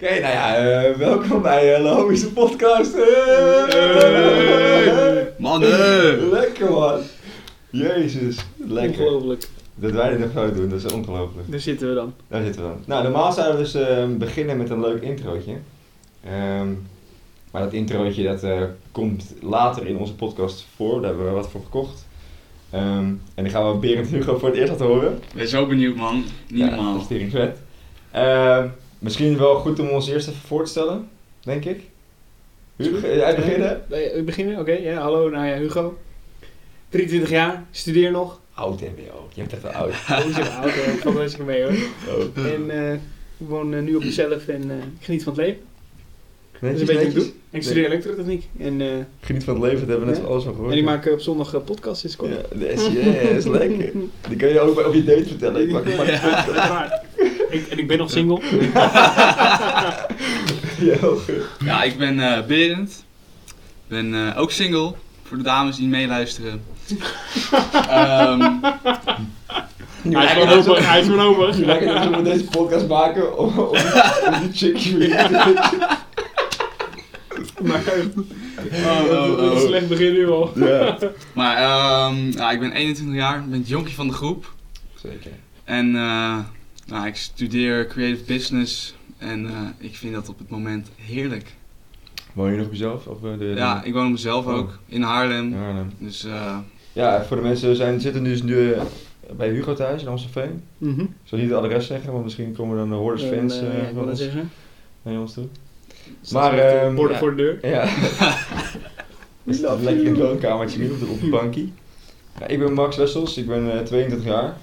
Oké, nou ja, eh, welkom bij uh, Logische Podcast. Hey. Mannen! Lekker man. Jezus, lekker. Ongelooflijk. Dat wij dit nog zo doen, dat is ongelooflijk. Daar zitten we dan. Daar zitten we dan. Nou, normaal zouden we dus eh, beginnen met een leuk introotje. Ehm, maar dat introotje dat, eh, komt later in onze podcast voor, daar hebben we wat voor gekocht. Ehm, en die gaan we Berend Hugo voor het eerst laten horen. Ik ben zo benieuwd, man. Niet Ja, normaal. dat is vet. Ehm, misschien wel goed om ons eerst even voor te stellen, denk ik. Hugo, jij beginnen? We beginnen? Oké, ja. Hallo, nou ja, Hugo. 23 jaar, studeer nog. Oud MBO, je bent echt wel oud. Oh, is oud, wel eens mee hoor. Oh. En eh, ik woon eh, nu op mezelf en eh, ik geniet van het leven. Dat is een beetje wat ik doe. En ik studeer elektrotechniek. En, eh, Geniet van het leven, dat hebben we net Ja. alles van gehoord. en ik maak eh, op zondag eh, podcasts sinds kort. Ja, dat is, is lekker. Die kan je ook bij- op je date vertellen. Ik maak, ik maak Ja. ik, en ik ben nog single. Ja, ik ben eh Berend. Ik ben eh, ook single, voor de dames die meeluisteren. Ehm Hij is voorlopig, hij is lijkt dat we deze podcast maken om, om, om die chickie weer te vinden. Maar oh, oh, oh. slecht begin nu al. Ja. Maar ehm ja, ik ben 21 jaar, ik ben het jonkie van de groep. Zeker. En eh, nou, ik studeer creative business. En eh, ik vind dat op het moment heerlijk. Woon je nog op jezelf? Of, eh, de, Ja, ik woon op mezelf Oh. ook, in Haarlem. Ja, nee. Dus eh, ja, voor de mensen, we zijn, zitten dus nu bij Hugo thuis in Amstelveen. Mhm. Ik zal niet het adres zeggen, want misschien komen dan de hoorders fans ja, van ons, zeggen. naar ons toe. Maar, Maar, ehm, borden ja. voor de deur. Ja. Lekker in het woonkamertje nu op de, op de bankie. Ja, ik ben Max Wessels, ik ben eh, 22 jaar.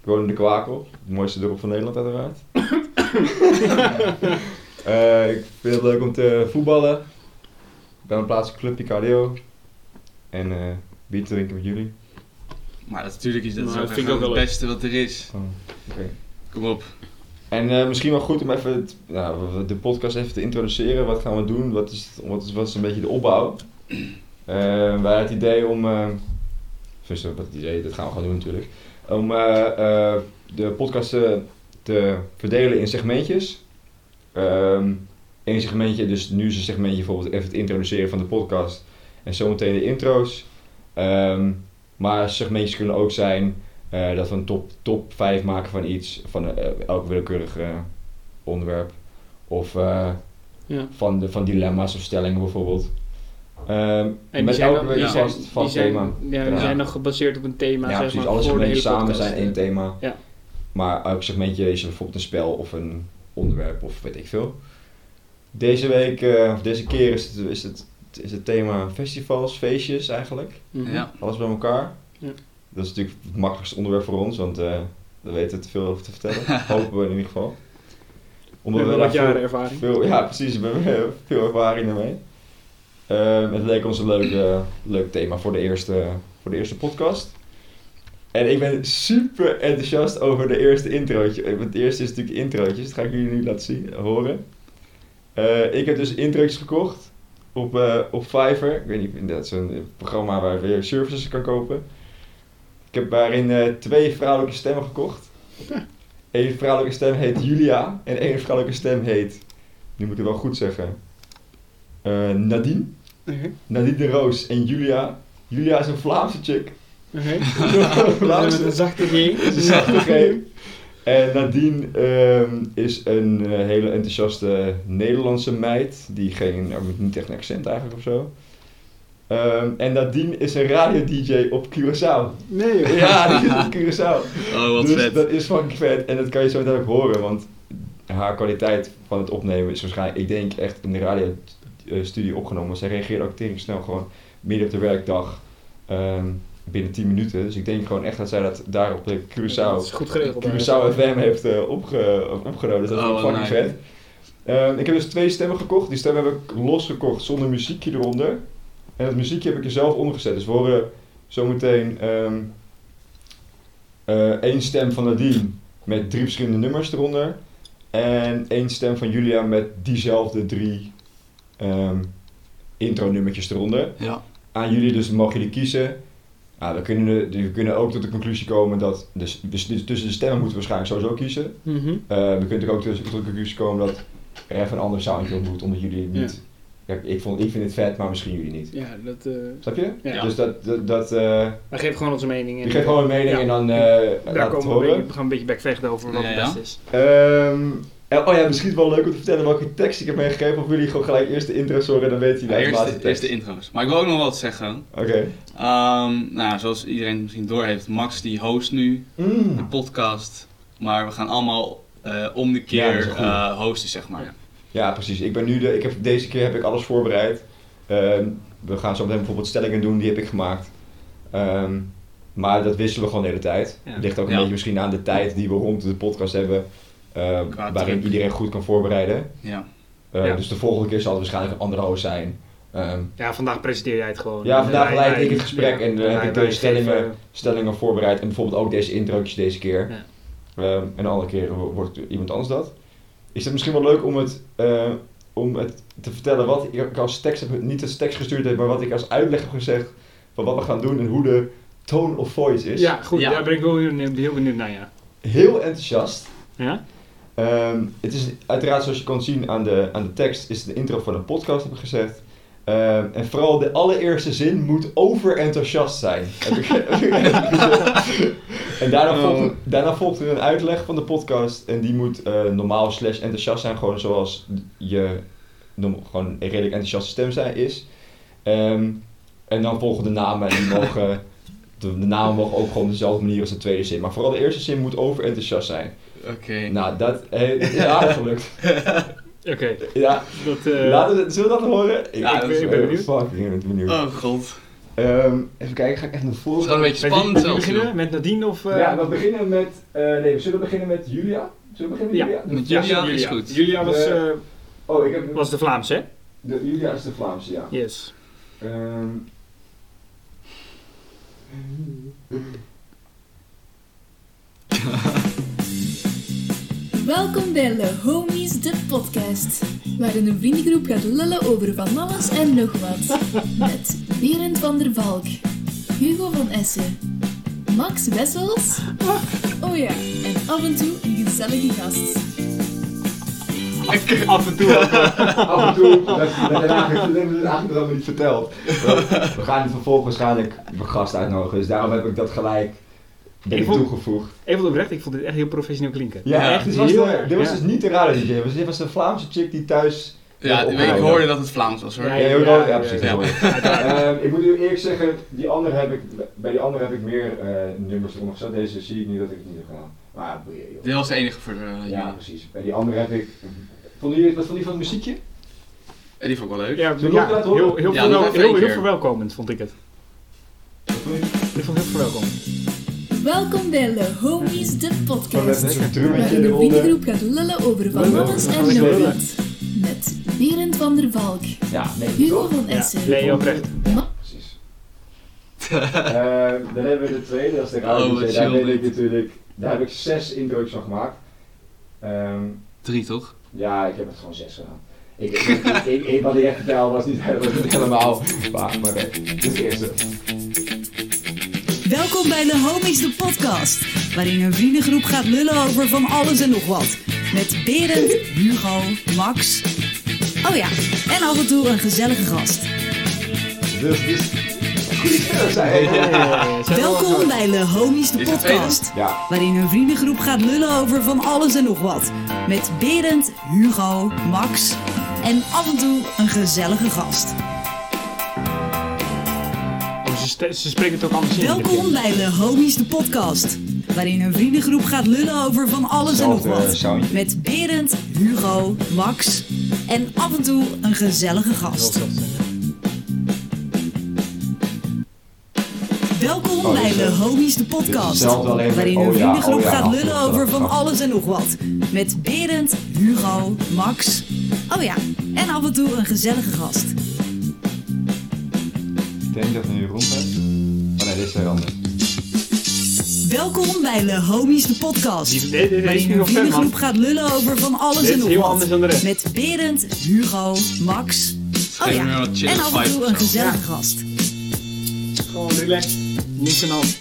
Ik woon in de Kwakel, het mooiste dorp van Nederland uiteraard. Eh, ik vind het leuk om te voetballen. Ik ben een plaatselijke club Picardio. En eh bier te drinken met jullie. maar dat, natuurlijk is dat Maar is ook dat vind ik ook het beste wat er is. Oh, oké. Kom op. En eh, misschien wel goed om even het, nou, de podcast even te introduceren. Wat gaan we doen? Wat is, het- wat is, wat is een beetje de opbouw? Eh, wij hadden het idee om... eh dus, wat het idee, dat gaan we gewoon doen natuurlijk. Om eh, eh, de podcast te verdelen in segmentjes. Ehm Eén segmentje, dus nu is een segmentje bijvoorbeeld even het introduceren van de podcast. En zometeen de intro's. Ehm, maar segmentjes kunnen ook zijn eh, dat we een top, top 5 maken van iets, van elk willekeurig onderwerp. Of Ja. van, de, van dilemma's of stellingen bijvoorbeeld. Ehm, En die met zijn, elke week die een zijn, vast, die vast zijn, thema. Ja, die Ja. zijn nog gebaseerd op een thema, ja, zeg precies. maar, Alle segmentjes samen podcast. zijn één thema. Ja. Maar elk segmentje is bijvoorbeeld een spel of een onderwerp of weet ik veel. Deze week, eh, of deze keer is het, is, het, is het thema festivals, feestjes eigenlijk. Mhm. Ja. Alles bij elkaar. Ja. Dat is natuurlijk het makkelijkste onderwerp voor ons, want uh, daar weten we te veel over te vertellen. Hopen we in ieder geval. We hebben wat jaren veel- ervaring. Veel, ja, precies. We hebben veel ervaring ermee. Ehm, het leek ons een leuk, eh, leuk thema voor de, eerste, voor de eerste podcast. En ik ben super enthousiast over de eerste introotje. Eh, Het eerste is natuurlijk introotjes. Dat ga ik jullie nu laten zien, horen. Eh, ik heb dus introotjes gekocht op, eh, op Fiverr. Ik weet niet, dat is een programma waar je weer services kan kopen. Ik heb daarin twee vrouwelijke stemmen gekocht. Eén vrouwelijke stem heet Julia en één vrouwelijke stem heet, nu moet ik het wel goed zeggen, Nadine. Oké. Nadine de Roos en Julia. Julia is een Vlaamse chick. Oké. Vlaamse. Met een zachte G. Een zachte G. En Nadine ehm, is een eh, hele enthousiaste Nederlandse meid. Die geen, nou, niet echt een accent eigenlijk of zo. Ehm, en Nadine is een radio-dj op Curaçao. Nee joh. Ja, die is op Curaçao. Oh, wat dus vet. dat is fucking vet. En dat kan je zo meteen ook horen. Want haar kwaliteit van het opnemen is waarschijnlijk, ik denk echt in de radiostudio opgenomen. Want zij reageert ook tegen snel gewoon midden op de werkdag. ehm, binnen 10 minuten. Dus ik denk gewoon echt dat zij dat daar op de Dat is Curaçao, goed geregeld. Curaçao FM heeft eh, opge, opgenomen. Dus dat is Oh, wat fucking nice. vet. Ehm, ik heb dus twee stemmen gekocht. Die stemmen heb ik losgekocht zonder muziekje eronder. En het muziekje heb ik er zelf onder gezet. Dus we horen zometeen ehm eh, één stem van Nadine met drie verschillende nummers eronder. En één stem van Julia met diezelfde drie ehm intro-nummertjes eronder. Ja. Aan jullie dus mogen jullie kiezen. Nou, we, kunnen, we kunnen ook tot de conclusie komen dat... Dus, dus tussen de stemmen moeten we waarschijnlijk sowieso kiezen. Mhm. Eh, we kunnen ook tot de conclusie komen dat er even een ander soundje op moet, omdat jullie het niet... Kijk, ik, vond, ik vind het vet, maar misschien jullie niet. Ja, dat... eh Snap je? Ja. Dus dat... dat, dat eh, wij geven gewoon onze mening. je geeft gewoon een mening Ja. en dan eh Daar komen we, een beetje- we gaan een beetje bekvechten over wat Ja, het ja. beste is. Ehm, en- oh ja, misschien wel leuk om te vertellen welke tekst ik heb meegegeven. Of jullie gewoon gelijk eerst de intro horen en dan weten jullie Ja, de eerst, de, eerst de intro's. Maar ik wil ook nog wat zeggen. Oké. Ehm, nou, zoals iedereen misschien doorheeft, Max die host nu de Mm. podcast. Maar we gaan allemaal eh, om de keer eh, hosten, zeg maar. Ja. Precies. Ik ben nu de, ik heb, deze keer heb ik alles voorbereid. Ehm, we gaan zo meteen bijvoorbeeld stellingen doen, die heb ik gemaakt. Ehm, maar dat wisselen we gewoon de hele tijd. Ja. Het ligt ook een Ja. beetje misschien aan de tijd die we rond de podcast hebben. Eh, waarin druk. iedereen goed kan voorbereiden. Ja. Eh, Ja. Dus de volgende keer zal het waarschijnlijk een andere host zijn. Ehm, Ja, vandaag presenteer jij het gewoon. Ja, vandaag Wij- leid wij- ik het gesprek en dan heb ik de stellingen- geven- stellingen voorbereid. En bijvoorbeeld ook deze introotjes deze keer. Ja. Ehm, en de andere keer wo- wordt iemand anders dat. Is het misschien wel leuk om het, eh, om het te vertellen wat ik als tekst heb, niet als tekst gestuurd heb, maar wat ik als uitleg heb gezegd van wat we gaan doen en hoe de tone of voice is. Ja, goed. Ja. Daar ben ik wel heel, heel benieuwd naar, ja. Heel enthousiast. Ja? Ehm, het is uiteraard zoals je kan zien aan de, aan de tekst, is het de intro van een podcast heb ik gezegd. Ehm, en vooral de allereerste zin moet overenthousiast zijn. Heb ik, en daarna Oh. volgt, daarna volgt er een uitleg van de podcast. En die moet eh, normaal slash enthousiast zijn. Gewoon zoals je gewoon een redelijk enthousiaste stem zijn, is. Ehm, en dan volgen de namen. En die mogen, de, de namen mogen ook gewoon dezelfde manier als de tweede zin. Maar vooral de eerste zin moet overenthousiast zijn. Oké. Nou, dat eh, is aardig gelukt. Oké. Ja, Dat, eh, laten we, zullen we dat horen? Ja, ik, dat ik is- ik ben benieuwd. Fucking benieuwd. Oh god. Ehm, even kijken, ga ik echt naar Het is voren? een beetje spannend zelfs. beginnen? joh. Met Nadine of... eh, Ja, we beginnen met... eh, nee, we zullen beginnen met Julia. Zullen we beginnen met Ja. Julia? Met ja, Julia is goed. Julia was, Eh, eh, Oh, ik heb... was de Vlaams, hè? De, Julia is de Vlaamse, ja. Yes. Ehm, Welkom bij Le Homies, de podcast. Waarin een vriendengroep gaat lullen over van alles en nog wat. Met Berend van der Valk, Hugo van Essen, Max Wessels. Oh ja, en af en toe een gezellige gast. Af en toe af en toe, dat, hebben we eigenlijk, niet verteld. We, gaan vervolgens waarschijnlijk een gast uitnodigen, dus daarom heb ik dat gelijk ben Ik ik vond- toegevoegd. Even oprecht, ik vond dit echt heel professioneel klinken. Ja, Ja, echt. Dit was, heel de, erg, dit was ja. dus niet de radio DJ. Dit was een Vlaamse chick die thuis... Ja, ik hoorde dat het Vlaams was hoor. Ja, Ja, ja, ja, ja, precies. ik. Ehm, ik moet u eerlijk zeggen, die andere heb ik, bij die andere heb ik meer eh, nummers eronder gezet. Deze zie ik nu dat ik het niet heb gedaan. Maar ja, boeien, joh. Dit was de enige voor de Ja, precies. Bij die andere heb ik... Vond jullie, wat vond je van het muziekje? En die vond ik wel leuk. Ja, heel, heel, heel, heel verwelkomend vond ik het. Wat vond je? Ik vond het heel verwelkomend. Welkom bij Le Homies, de Gewoon podcast. Waarin eronder. vriendengroep gaat lullen over van alles en nog wat. Met Berend van der Valk, Ja, nee, Hugo van Ja, Essen, nee, oprecht. Ma- Precies. Ehm, dan hebben we de tweede, dat is de radio Oh, DJ. Daar weet ik natuurlijk... Daar heb ik zes intro's van gemaakt. Ehm, Drie toch? Ja, ik heb het gewoon zes gedaan. Ik, ik, ik, ik, ik- wat ik echt was niet, was niet helemaal waar, maar. Dit is de eerste. Welkom bij de Homies de podcast, waarin een vriendengroep gaat lullen over van alles en nog wat. Met Berend, Hugo, Max. Oh ja, en af en toe een gezellige gast. Dus. Welkom bij de Homies de podcast, waarin een vriendengroep gaat lullen over van alles en nog wat. Met Berend, Hugo, Max en af en toe een gezellige gast. Ze, spreken het ook anders in. Welkom bij de Homies de podcast, waarin een vriendengroep gaat lullen over van alles en nog wat. soundje. Met Berend, Hugo, Max en af en toe een gezellige gast. Welkom Oh, bij de eh, Homies de podcast, waarin een oh ja, vriendengroep oh ja, gaat lullen over van alles en nog wat. Met Berend, Hugo, Max, oh ja, en af en toe een gezellige gast. ik denk dat nu rond is. Nee, dit is weer anders. Welkom bij de Homies de podcast, Die- dit- dit is waarin een vriendengroep gaat lullen over van alles Dit en nog heel wat. anders dan de rest. Met Berend, Hugo, Max, oh ja, en af en toe een gezellige Ja. gast. Gewoon relaxed. Niks aan de hand.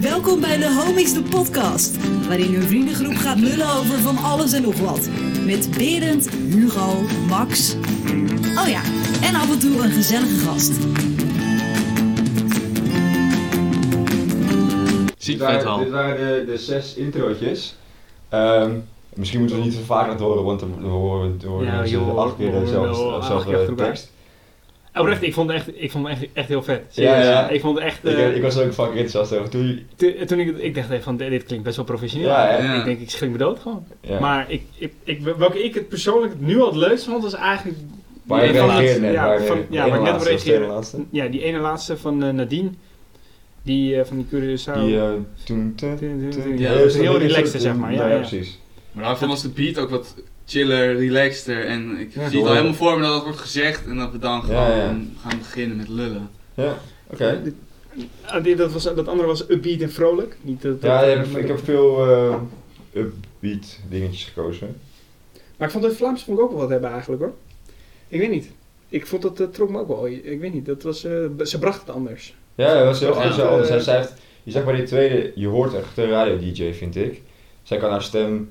Welkom bij de Homies de podcast, waarin een vriendengroep gaat lullen over van alles en nog wat. Met Berend, Hugo, Max. Oh ja, en af en toe een gezellige gast. Ziek Dit vet waren, dit al. waren de, de zes introotjes. Ehm, misschien moeten we niet te vaak laten horen, want dan horen we, horen Ja, joh, acht keer dezelfde, tekst. Oprecht, ik vond het echt, ik vond het echt, echt heel vet. Ja, Serieus. ja. Ik vond het echt... Ik, eh, ik was ook fucking enthousiast over. Toen, toen ik, het- ik dacht even van, dit klinkt best wel professioneel. Ja. Ik denk, ik schrik me dood gewoon. ja. Maar ik, ik, ik, welke ik het persoonlijk nu al het leukst vond, was eigenlijk... waar je reageerde net, ja, van- ja, waar ik net op reageerde. Ja, die ene laatste van eh, Nadine. Die eh, van die Curaçao. Die eh, toen... ja, dat dat is heel relaxed, zeg maar. Ja, ja, ja. precies. Maar daarvan was de beat ook wat chiller, relaxter. En ik Ja, zie het al helemaal voor me dat het wordt gezegd en dat we dan gewoon ja. gaan beginnen met lullen. Ja, oké. Ah, die- dat, was, dat andere was upbeat en vrolijk. Niet dat, Ja, dat- ik heb, ik heb veel eh, upbeat dingetjes gekozen. Maar ik vond het Vlaams vond ik ook wel wat hebben eigenlijk hoor. Ik weet niet. Ik vond dat, dat trok me ook wel. Ik weet niet, dat was, eh, ze bracht het anders. Ja, dat was heel Ja. anders. anders. Zij, Eh, zij heeft, je zag bij die tweede, je hoort echt een radio-dj vind ik. Zij kan haar stem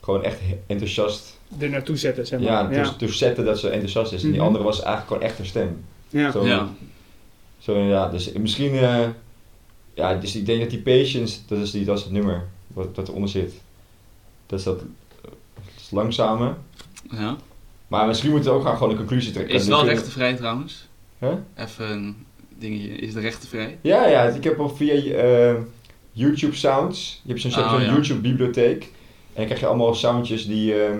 gewoon echt enthousiast Er naartoe zetten, zeg maar. ja, dus, dus zetten dat ze enthousiast is. En die Mhm. andere was eigenlijk gewoon echt haar stem. ja. Zo, Ja. Zo, ja, dus misschien, eh, ja, dus ik denk dat die Patience, dat is, die, dat is het nummer wat, wat eronder zit. Dat is dat, eh, dat is langzame. Ja. Maar misschien moeten we ook gaan gewoon een conclusie trekken. Is het wel rechtenvrij trouwens? Huh? Even een dingetje. Is de rechtenvrij? Ja, ja, ik heb al via eh, YouTube Sounds. Je hebt zo'n Oh, ja. YouTube bibliotheek. En dan krijg je allemaal soundjes die, eh,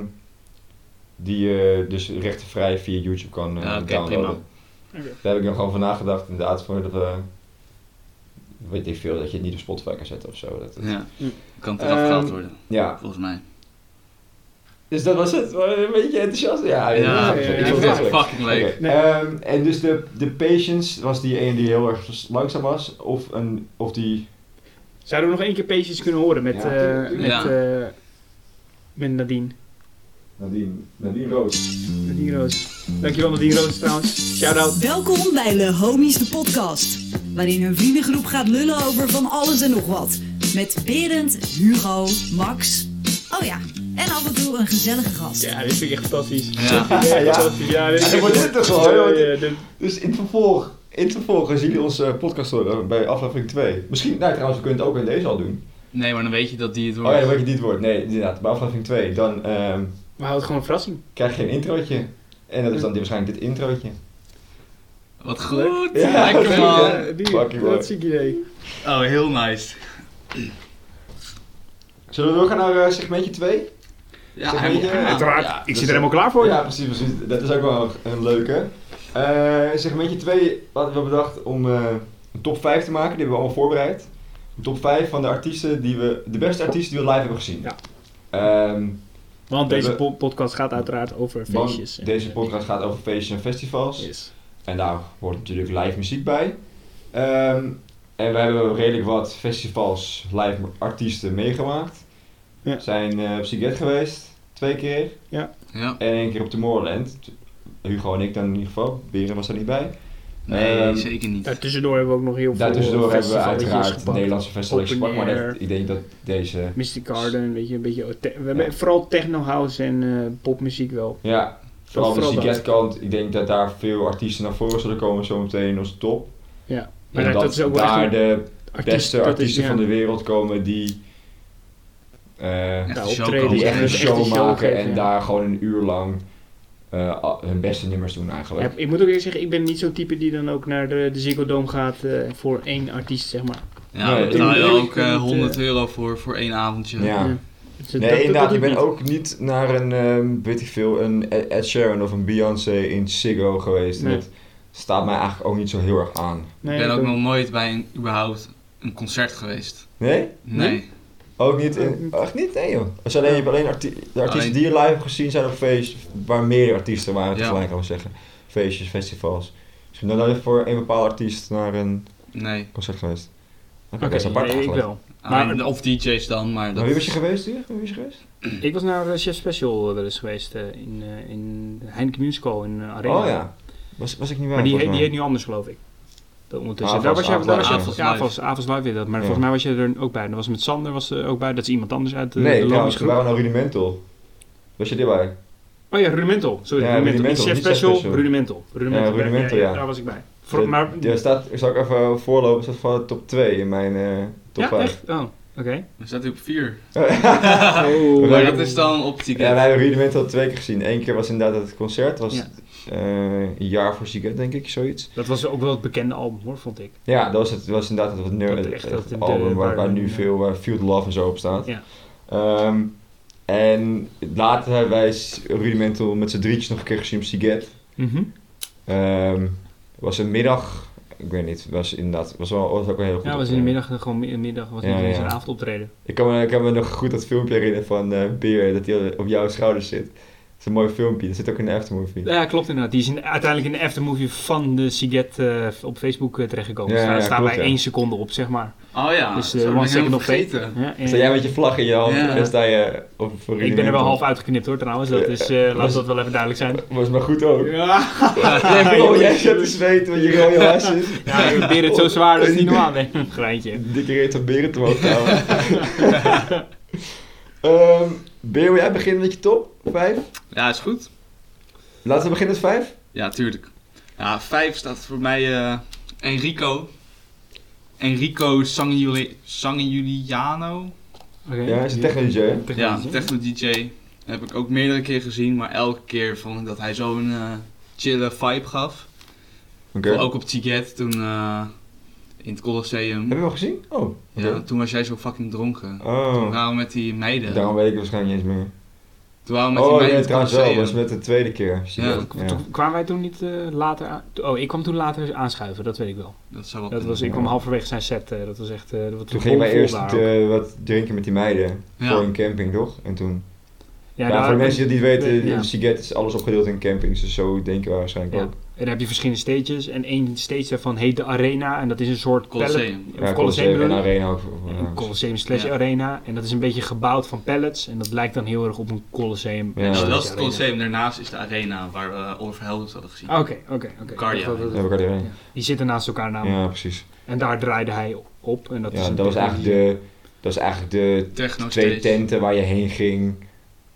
die je dus rechtenvrij via YouTube kan eh, Ja, downloaden. Oké. Daar heb ik nog gewoon van nagedacht, inderdaad, voor dat we, weet ik veel, dat je het niet op Spotify kan zetten of zo. Dat, Ja. Hm. Kan het eraf Ehm, gehaald worden, ja, volgens mij. Dus dat was het. Een beetje enthousiast. Ja, Ja, ja, ik ja, het echt fucking leuk. Ehm, en dus de, de Patience was die ene die heel erg langzaam was, of, een, of die... Zouden we nog één keer Patience kunnen horen met, Ja, eh, met, Ja. eh, met Nadine? Nadine, Nadine Roos. Nadine Roos. Dankjewel Nadine Roos trouwens. Shout-out. Welkom bij de Homies de podcast, waarin een vriendengroep gaat lullen over van alles en nog wat. Met Berend, Hugo, Max. Oh ja, en af en toe een gezellige gast. Ja, dit vind ik echt fantastisch. Ja. Ja, ja. Fantastisch. Ja, dit Ja, wordt dit toch Ja, ja, Dus in het vervolg, in het vervolg zien jullie onze podcast horen bij aflevering 2. Misschien, nou trouwens, we kunnen het ook in deze al doen. Nee, maar dan weet je dat die het Oh wordt. ja, dan weet je niet het woord. Nee, inderdaad, bij aflevering 2. Dan ehm, We houden het gewoon een verrassing. krijg je een introotje. En dat is dan waarschijnlijk dit introotje. Wat goed! Ja, Lekker man! Ja, die, Fucking mooi. dat zie ik idee. Oh, heel nice. Zullen we doorgaan naar eh, segmentje 2? Ja, Zeg, helemaal weet je, prima. Uiteraard, ja, ik dus, zit er helemaal klaar voor. Ja, precies, precies. Dat is ook wel een leuke. Eh segmentje 2 hadden we bedacht om eh, een top 5 te maken. Die hebben we allemaal voorbereid. Een top 5 van de artiesten die we, de beste artiesten die we live hebben gezien. Ja. Ehm, Want deze hebben- po- podcast gaat uiteraard over want feestjes. en- deze podcast gaat over feestjes en festivals. Yes. En daar hoort natuurlijk live muziek bij. Ehm, en we hebben redelijk wat festivals, live artiesten meegemaakt. Ja. We zijn eh, op Siget geweest, twee keer. Ja. En één keer op Tomorrowland. Hugo en ik dan in ieder geval. Beren was er niet bij. Nee, Ehm, zeker niet. Daartussendoor hebben we ook nog heel veel Daartussendoor hebben we uiteraard gepakt. Nederlandse festivals Open gepakt. Maar dat, ik denk dat deze... Mystic Garden, weet je, een beetje... te- we hebben Ja. vooral techno house en eh, popmuziek wel. Ja, vooral de vooral dat. Siget kant. Ik denk dat daar veel artiesten naar voren zullen komen zometeen in onze top. Ja. Maar En dat, is ook wel echt daar een de artiest- beste is- artiesten ja. van de wereld komen die... eh, Ja, optreden, die echt een show show maken geven, en ja. daar gewoon een uur lang eh, hun beste nummers doen eigenlijk. Ja, ik moet ook eerlijk zeggen, ik ben niet zo'n type die dan ook naar de, de Ziggo Dome gaat eh, voor één artiest, zeg maar. Ja, Nee, daar betaal je ook eh, ik- 100 euro voor, voor één avondje. Ja. Ja. Dus dat- Nee, dat- dat inderdaad, doe ik ben niet. ook niet naar een, ehm, weet ik veel, een Ed Sheeran of een Beyoncé in Ziggo geweest. Nee. Dat staat mij eigenlijk ook niet zo heel erg aan. Nee, ik ben ook- nog nooit bij een, überhaupt een concert geweest. Nee? Nee. Ook niet in... Echt niet? Nee joh. Zijn alleen, je hebt alleen arti- de artiesten Alleen- die je live hebt gezien zijn op feest waar meerdere artiesten waren Ja. tegelijk, kan ik zeggen. Feestjes, festivals. Misschien dan nooit voor één bepaalde artiest naar een Nee. concert geweest. Oké, Oké, best apart nee, ik wel. Alleen- Maar- of DJ's dan, maar dat... Maar wie was je geweest hier? Wie was je geweest? Ik was naar eh, Chef Special wel eens geweest eh, in, eh, in de Heineken Musical in eh, Arena. Oh ja. Was, was ik niet bij? Maar die, heet- die heet nu anders, geloof ik. Dat ondertussen. Avals, daar was was Avals jij, Live. ja, Avals, Avals Live weer dat. Maar Ja. volgens mij was je er ook bij. Dat was met Sander was er ook bij. Dat is iemand anders uit de, nee, de trouwens, we waren al Rudimental. Was je erbij? Oh ja, Rudimental. Sorry, Ja, Rudimental. Chef Special, Special. Rudimental. Rudimental, Ja, Rudimental, ja. Daar was ik bij. Voor, De- maar, Ja, staat, zal ik even voorlopen, staat van top 2 in mijn eh, top ja, 5. echt? Oh, oké. Dan staat hij op 4. Oh. Maar dat is dan op Ticket. Ja, wij hebben Rudimental twee keer gezien. Eén keer was inderdaad het concert, was Eh, een jaar voor Siget, denk ik, zoiets. Dat was ook wel het bekende album hoor, vond ik. Ja, dat was, het, dat was inderdaad het, het, echt, het dat de- album waar, waar- nu veel Field Love en zo op staat. Ja. Ehm, en later hebben wij Rudimental met z'n drietjes nog een keer gezien op Siget. Mhm. Ehm was een middag, ik weet niet, was inderdaad, was, wel, was ook wel heel goed. Ja, was in de middag, eh, gewoon mi- middag, was Ja, eens ja. een avondoptreden. Ik kan, me, ik kan me nog goed dat filmpje herinneren van eh Beer, dat hij op jouw schouders zit. Dat is een mooi filmpje, dat zit ook in de aftermovie. Ja, klopt inderdaad. Die is in, uiteindelijk in de aftermovie van de Siget eh, op Facebook eh, terechtgekomen. Ja, Dus daar ja, staan klopt, wij ja. één seconde op, zeg maar. Oh ja, dus dat uh, second helemaal of fame. vergeten. Ja, ja. Sta jij met je vlag in je hand Ja. en sta je op voor Ik ben er wel half uitgeknipt hoor trouwens. Dat is, eh, laat Was- dat wel even duidelijk zijn. Was maar goed ook. Ja, bro, jij zit te zweten met je rode hasjes. ja ik probeer het zo zwaar, dat is niet normaal. Nee, geintje. Dikke reet van beren te mogen houden. Ehm Beer, wil jij beginnen met je top 5? Ja, is goed. Laten we beginnen met 5. Ja, tuurlijk. Ja, 5 staat voor mij eh, Enrico. Enrico Sangiuli- Sangiuliano. Ja, hij is een techno-dj. Ja, techno-dj. Heb ik ook meerdere keer gezien, maar elke keer vond ik dat hij zo'n eh chille vibe gaf. Oké. Ook op Tiget toen eh, in het Colosseum. Heb je wel gezien? Oh. Ja, toen was jij zo fucking dronken. Toen Oh. waren we met die meiden. Daarom weet ik waarschijnlijk niet eens meer. Toen waren we met die Oh, meiden ja, in het trouwens wel. Was met de tweede keer. Zie je Ja. Toen kwamen wij toen niet eh, later aan... Oh, ik kwam toen later aanschuiven, dat weet ik wel. Dat zou wel Dat was, ik kwam halverwege zijn set, eh, dat was echt... eh, dat was Toen gingen wij eerst eh, wat drinken met die meiden. Ja. Voor een camping, toch? En toen... Ja, daar- voor de mensen die het niet weten, Ja. in Siget is alles opgedeeld in campings. Dus zo denken we waarschijnlijk Ja. ook. En dan heb je verschillende stages. En één stage daarvan heet de Arena. En dat is een soort pallet- Colosseum. Of Ja, Colosseum Colosseum. Arena. Een Colosseum slash Ja. Arena. En dat is een beetje gebouwd van pallets. En dat lijkt dan heel erg op een Colosseum. Ja. Nou, dat is het. Colosseum. Daarnaast is de arena waar we Oliver Heldens hadden gezien. Oké, oké, oké. Die zitten naast elkaar namelijk. Ja, precies. En daar draaide hij op. En dat, is Ja, een dat was eigenlijk de, dat was eigenlijk de Techno twee stage. tenten waar je heen ging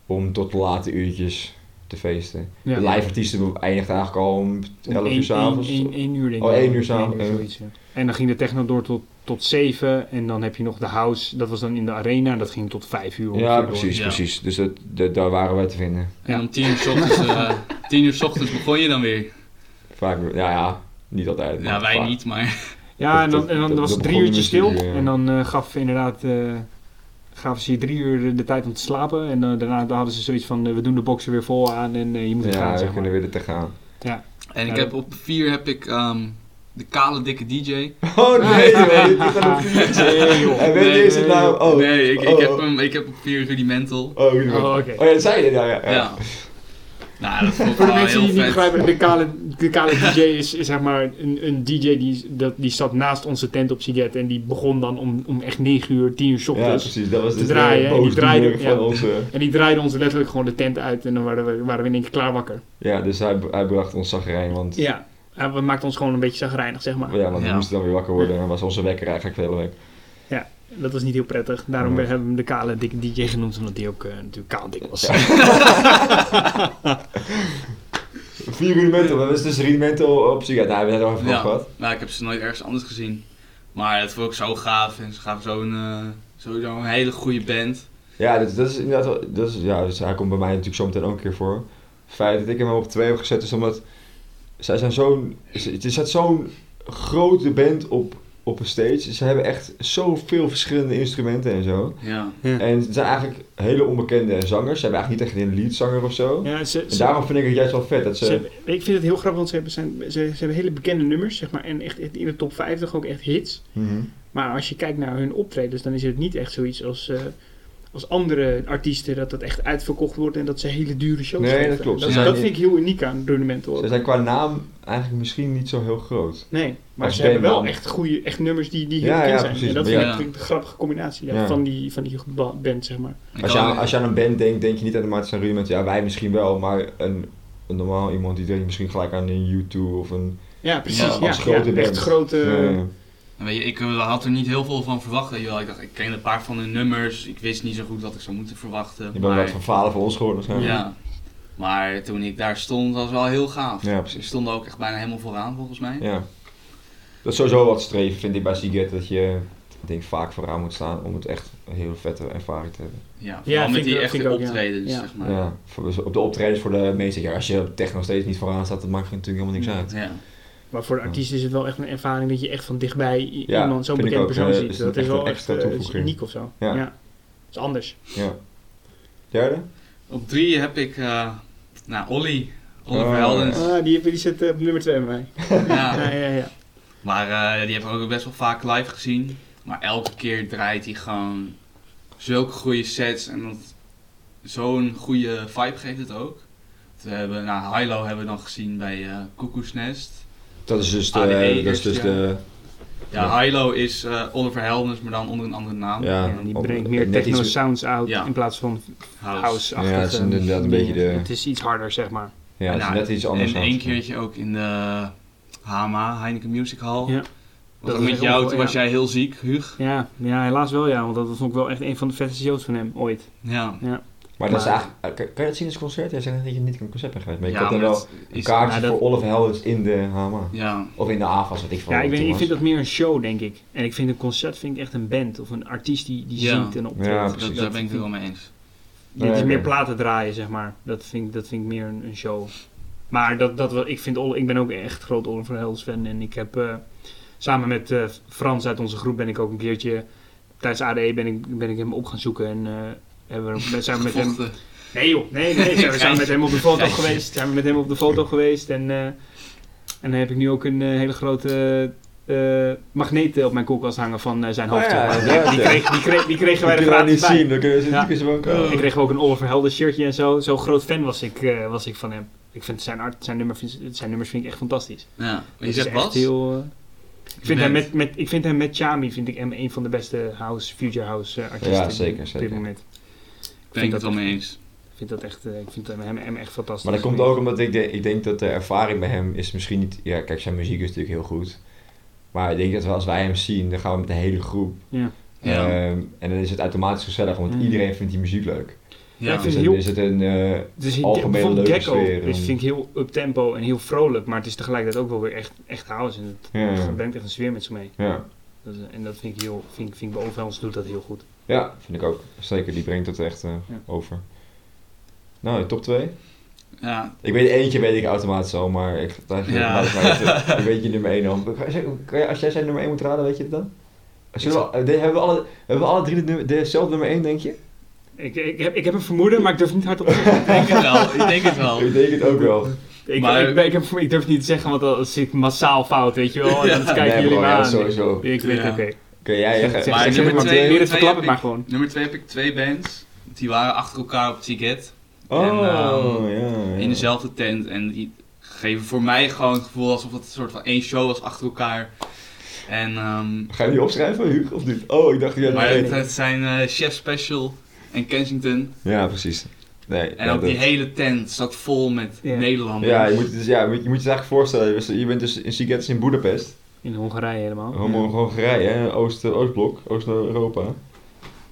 om tot de late uurtjes te feesten. Ja. De live artiesten eindigden eigenlijk al om 11 één- uur s'avonds. één- één- één uur denk ik. Oh, wel. één uur s'avonds. En dan ging de techno door tot, tot 7. En dan heb je nog de house. Dat was dan in de arena. En dat ging tot 5 uur. Ja, ongeveer door. precies, Ja. precies. Dus dat, dat- daar waren wij te vinden. En om 10 uur, s ochtends, eh, 10 uur s ochtends begon je dan weer. Vaak, ja, ja, niet altijd. Ja, wij vaak. niet, maar... Ja, en dan, en dan dat- was het drie uurtjes stil. En dan eh, gaf inderdaad... eh gaven ze je drie uur de, tijd om te slapen. En eh, daarna dan hadden ze zoiets van... eh, we doen de boxen weer vol aan en eh, je moet Ja, gaan, we zeg maar. kunnen weer er te gaan. En ik Ja, heb op 4 heb ik ehm, de kale dikke DJ. Oh nee, joh, dit is aan een viertje. Nee, joh. Hij weet niet eens het naam. Oh, nee, ik, ik, oh, heb oh. hem, ik heb op 4 Rudimental. Oh, goed, goed. Oh, oké. oh ja, dat zei je. Ja, ja, ja. Ja. Nou, dat Voor de mensen die het niet begrijpen, de kale, de kale DJ is, is zeg maar een, een DJ die, dat, die zat naast onze tent op Siget. En die begon dan om, om echt 9 uur, 10 uur 's Ja, ochtends. precies. Dat was te dus draaien, de en die draaide- ja. onze... En die draaide ons letterlijk gewoon de tent uit. En dan waren we, waren we in één keer klaar wakker. Ja, dus hij, hij bracht ons zagrijn, want... Ja, en we maakten ons gewoon een beetje zagrijnig, zeg maar. Ja, want we moesten dan weer wakker worden en was onze wekker eigenlijk de hele week. Dat was niet heel prettig. Daarom Ja. hebben we hem de kale dikke DJ genoemd, omdat hij ook eh, natuurlijk kaal dik was. Vier rudimental, dat is dus rudimental op zich. Ja, daar hebben we het over Ja. gehad. Nou, ik heb ze nooit ergens anders gezien. Maar het vond ik zo gaaf. En ze gaven zo'n eh, sowieso een hele goede band. Ja, dat, dat is inderdaad wel, dat is, ja, dus hij komt bij mij natuurlijk zo meteen ook een keer voor. Het feit dat ik hem op twee heb gezet is omdat zij zijn zo'n, het is zo'n grote band op, op een stage. Ze hebben echt zoveel verschillende instrumenten en zo. Ja. En het zijn eigenlijk hele onbekende zangers. Ze hebben eigenlijk niet echt een leadzanger of zo. Ja, ze, En ze- daarom vind ik het juist wel vet dat ze... ze- ik vind het heel grappig, want ze hebben, zijn, ze, ze hebben hele bekende nummers, zeg maar. En echt, echt in de top 50 ook echt hits. Mhm. Maar als je kijkt naar hun optredens, dan is het niet echt zoiets als, eh, als andere artiesten, dat dat echt uitverkocht wordt en dat ze hele dure shows Nee, dat klopt. Dat, Ze dat zijn- vind ik heel uniek aan Rudimental. Ze zijn qua naam eigenlijk misschien niet zo heel groot. Nee, maar Als ze hebben wel echt goede echt nummers die, die heel Ja, bekend ja, zijn. precies. En dat Ja. vind ik de grappige combinatie ja, Ja. van, die, van die ba- band, zeg maar. Als je, aan, als je aan een band denkt, denk je niet aan Rudiment. Ja, wij misschien wel, maar een, een normaal iemand die denkt misschien gelijk aan een U2 of een Ja, precies. Als ja, grote band. echt grote... En weet je, ik eh, had er niet heel veel van verwacht. weet je wel. Ik dacht, ik ken een paar van hun nummers. Ik wist niet zo goed wat ik zou moeten verwachten. Je bent maar, wat van vader voor ons geworden waarschijnlijk. ja. Maar toen ik daar stond, was het wel heel gaaf. Ja, precies. stonden ook echt bijna helemaal vooraan, volgens mij. Ja. Dat is sowieso wat streven, vind ik bij Seagate, dat je ik denk, vaak vooraan moet staan om het echt een hele vette ervaring te hebben. Ja, Ja, vooral met die ik- echte ik optredens, Ja. zeg maar. Ja, voor, op de optredens voor de meeste. Ja, als je techno steeds niet vooraan staat, dat maakt je natuurlijk helemaal niks uit. Ja. Maar voor de artiest is het wel echt een ervaring dat je echt van dichtbij iemand, zo'n vind ik bekend ook. persoon ziet. is Dat is wel echt eh, is uniek of zo. Ja. Ja. Dat is anders. Ja. Derde? Op drie heb ik, eh nou, Olly. Oliver Oh. Heldens. Ah, die, die zit eh, op nummer 2 bij mij. Ja. Ja, ja, ja. Maar eh, die heb ik ook best wel vaak live gezien. Maar elke keer draait hij gewoon zulke goede sets. En dat zo'n goede vibe geeft het ook. We hebben, nou, Hilo hebben we dan gezien bij eh Koekoesnest. Dat is dus de. ADE dat is dus ja. de Ja, Hilo is eh, Oliver Heldens, maar dan onder een andere naam. ja, Ja, die brengt meer techno iets- sounds out Ja. in plaats van House. house-achtige Ja, het is inderdaad een beetje de- Het is iets harder, zeg maar. Ja, het is Nou, net iets anders. En één keertje ook in de HMA, Heineken Music Hall. Ja. Want Dat ook was met jou, wel- toen ja. was jij heel ziek, Huug. Ja, ja, helaas wel ja, want dat vond ik wel echt een van de vetste shows van hem ooit. Ja. Maar dat is eigenlijk. Kan, kan je dat zien als concert? Jij zegt net dat je niet een concert bent geweest. Maar je ja, dan wel een kaartje dat- voor Oliver Heldens in de HMA. Ja, Of in de AFAS, wat ik van Ja, ik, weet, niet, ik vind dat meer een show, denk ik. En ik vind een concert vind ik echt een band of een artiest die, die Ja. zingt en optreedt. Ja, dat, precies. daar ben ik het wel mee eens. Ja, het is meer platen draaien, zeg maar. Dat vind, ik- dat vind ik meer een, een show. Maar dat, dat, wel- ik, vind, ik ben ook echt groot Oliver Heldens fan. En ik heb eh, samen met eh, Frans uit onze groep ben ik ook een keertje... Tijdens ADE ben ik, ben ik hem op gaan zoeken. En eh, hebben we, zijn we met hem... Nee joh, nee, nee. Zijn we zijn met hem op de foto geweest. Zijn we met hem op de foto geweest. En, eh, en dan heb ik nu ook een eh, hele grote... eh magneet op mijn koelkast hangen van eh, zijn Oh hoofd. ja, maar. ja, die, ja. kreeg, die, kreeg, die kregen wij er gratis bij. zien, ze Ja. Ik kreeg ook een Oliver Helder shirtje en zo. Zo groot fan was ik, eh, was ik van hem. Ik vind zijn, art, zijn, nummer, zijn nummers vind ik echt fantastisch. Ja, maar je zegt Bas? heel, ik, vind hem met, met, ik vind hem met Chami vind ik hem een van de beste house, future house eh, artiesten Ja, zeker, op zeker. dit moment. Ben ik dat het wel mee eens. Ik vind dat echt, eh, ik vind hem, hem, hem echt fantastisch. Maar dat komt ook omdat ik, de- ik denk dat de ervaring bij hem is misschien niet... Ja, kijk, zijn muziek is natuurlijk heel goed. Maar ik denk dat we, als wij hem zien, dan gaan we met de hele groep. Ja. Ja. Ehm, en dan is het automatisch gezellig, want Mm. iedereen vindt die muziek leuk. Ja, ik Ja, vind Dus heel- is het een... eh, Dus ik- algemene leuke sfeer en- vind ik heel up-tempo en heel vrolijk, maar het is tegelijkertijd ook wel weer echt, echt house. En het ja, brengt echt een sfeer met zich mee. ja. Dat is- en dat vind ik heel, vind, ik- vind ik bij Overhelms doet dat heel goed. Ja, vind ik ook. Zeker, die brengt het echt eh, Ja. over. Nou, top 2. ja, Ik weet eentje weet ik automatisch al, maar ik, daar, Ja. ik maar weet je nummer 1 al. Als jij zijn nummer 1 moet raden, weet je het dan? Zullen we, de- hebben, we alle, hebben we alle drie de dezelfde nummer 1, denk je? Ik, ik, heb, ik heb een vermoeden, maar ik durf niet hardop te zeggen. ik denk het wel. Ik denk het wel. Ik denk het ook wel. Ik, Maar- ik, ik, heb, ik durf het niet te zeggen, want dan zit ik massaal fout, weet je wel. En dan Ja. kijken Nee, jullie bro, me ja, aan. sowieso. Ik weet, Ja. oké. Kun jij zeg- Maar nummer twee- nummer het twee verklap heb het maar ik- gewoon. Nummer 2 heb ik twee bands. Die waren achter elkaar op Tiget. Oh, En, ehm, ja, ja. In dezelfde tent. En die geven voor mij gewoon het gevoel alsof het een soort van één show was achter elkaar. En, ehm, Ga je die opschrijven, Huug, of niet? Oh, ik dacht jij maar het, het zijn eh, Chef Special en Kensington. Ja, precies. Nee, En ja, ook die hele tent zat vol met. Nederlanders. Ja, je moet, dus, ja, je moet je je eigenlijk voorstellen, je bent dus in Siget in Budapest, In Hongarije helemaal. Homo- Hongarije, hè, Oost, Oostblok, Oost-Europa.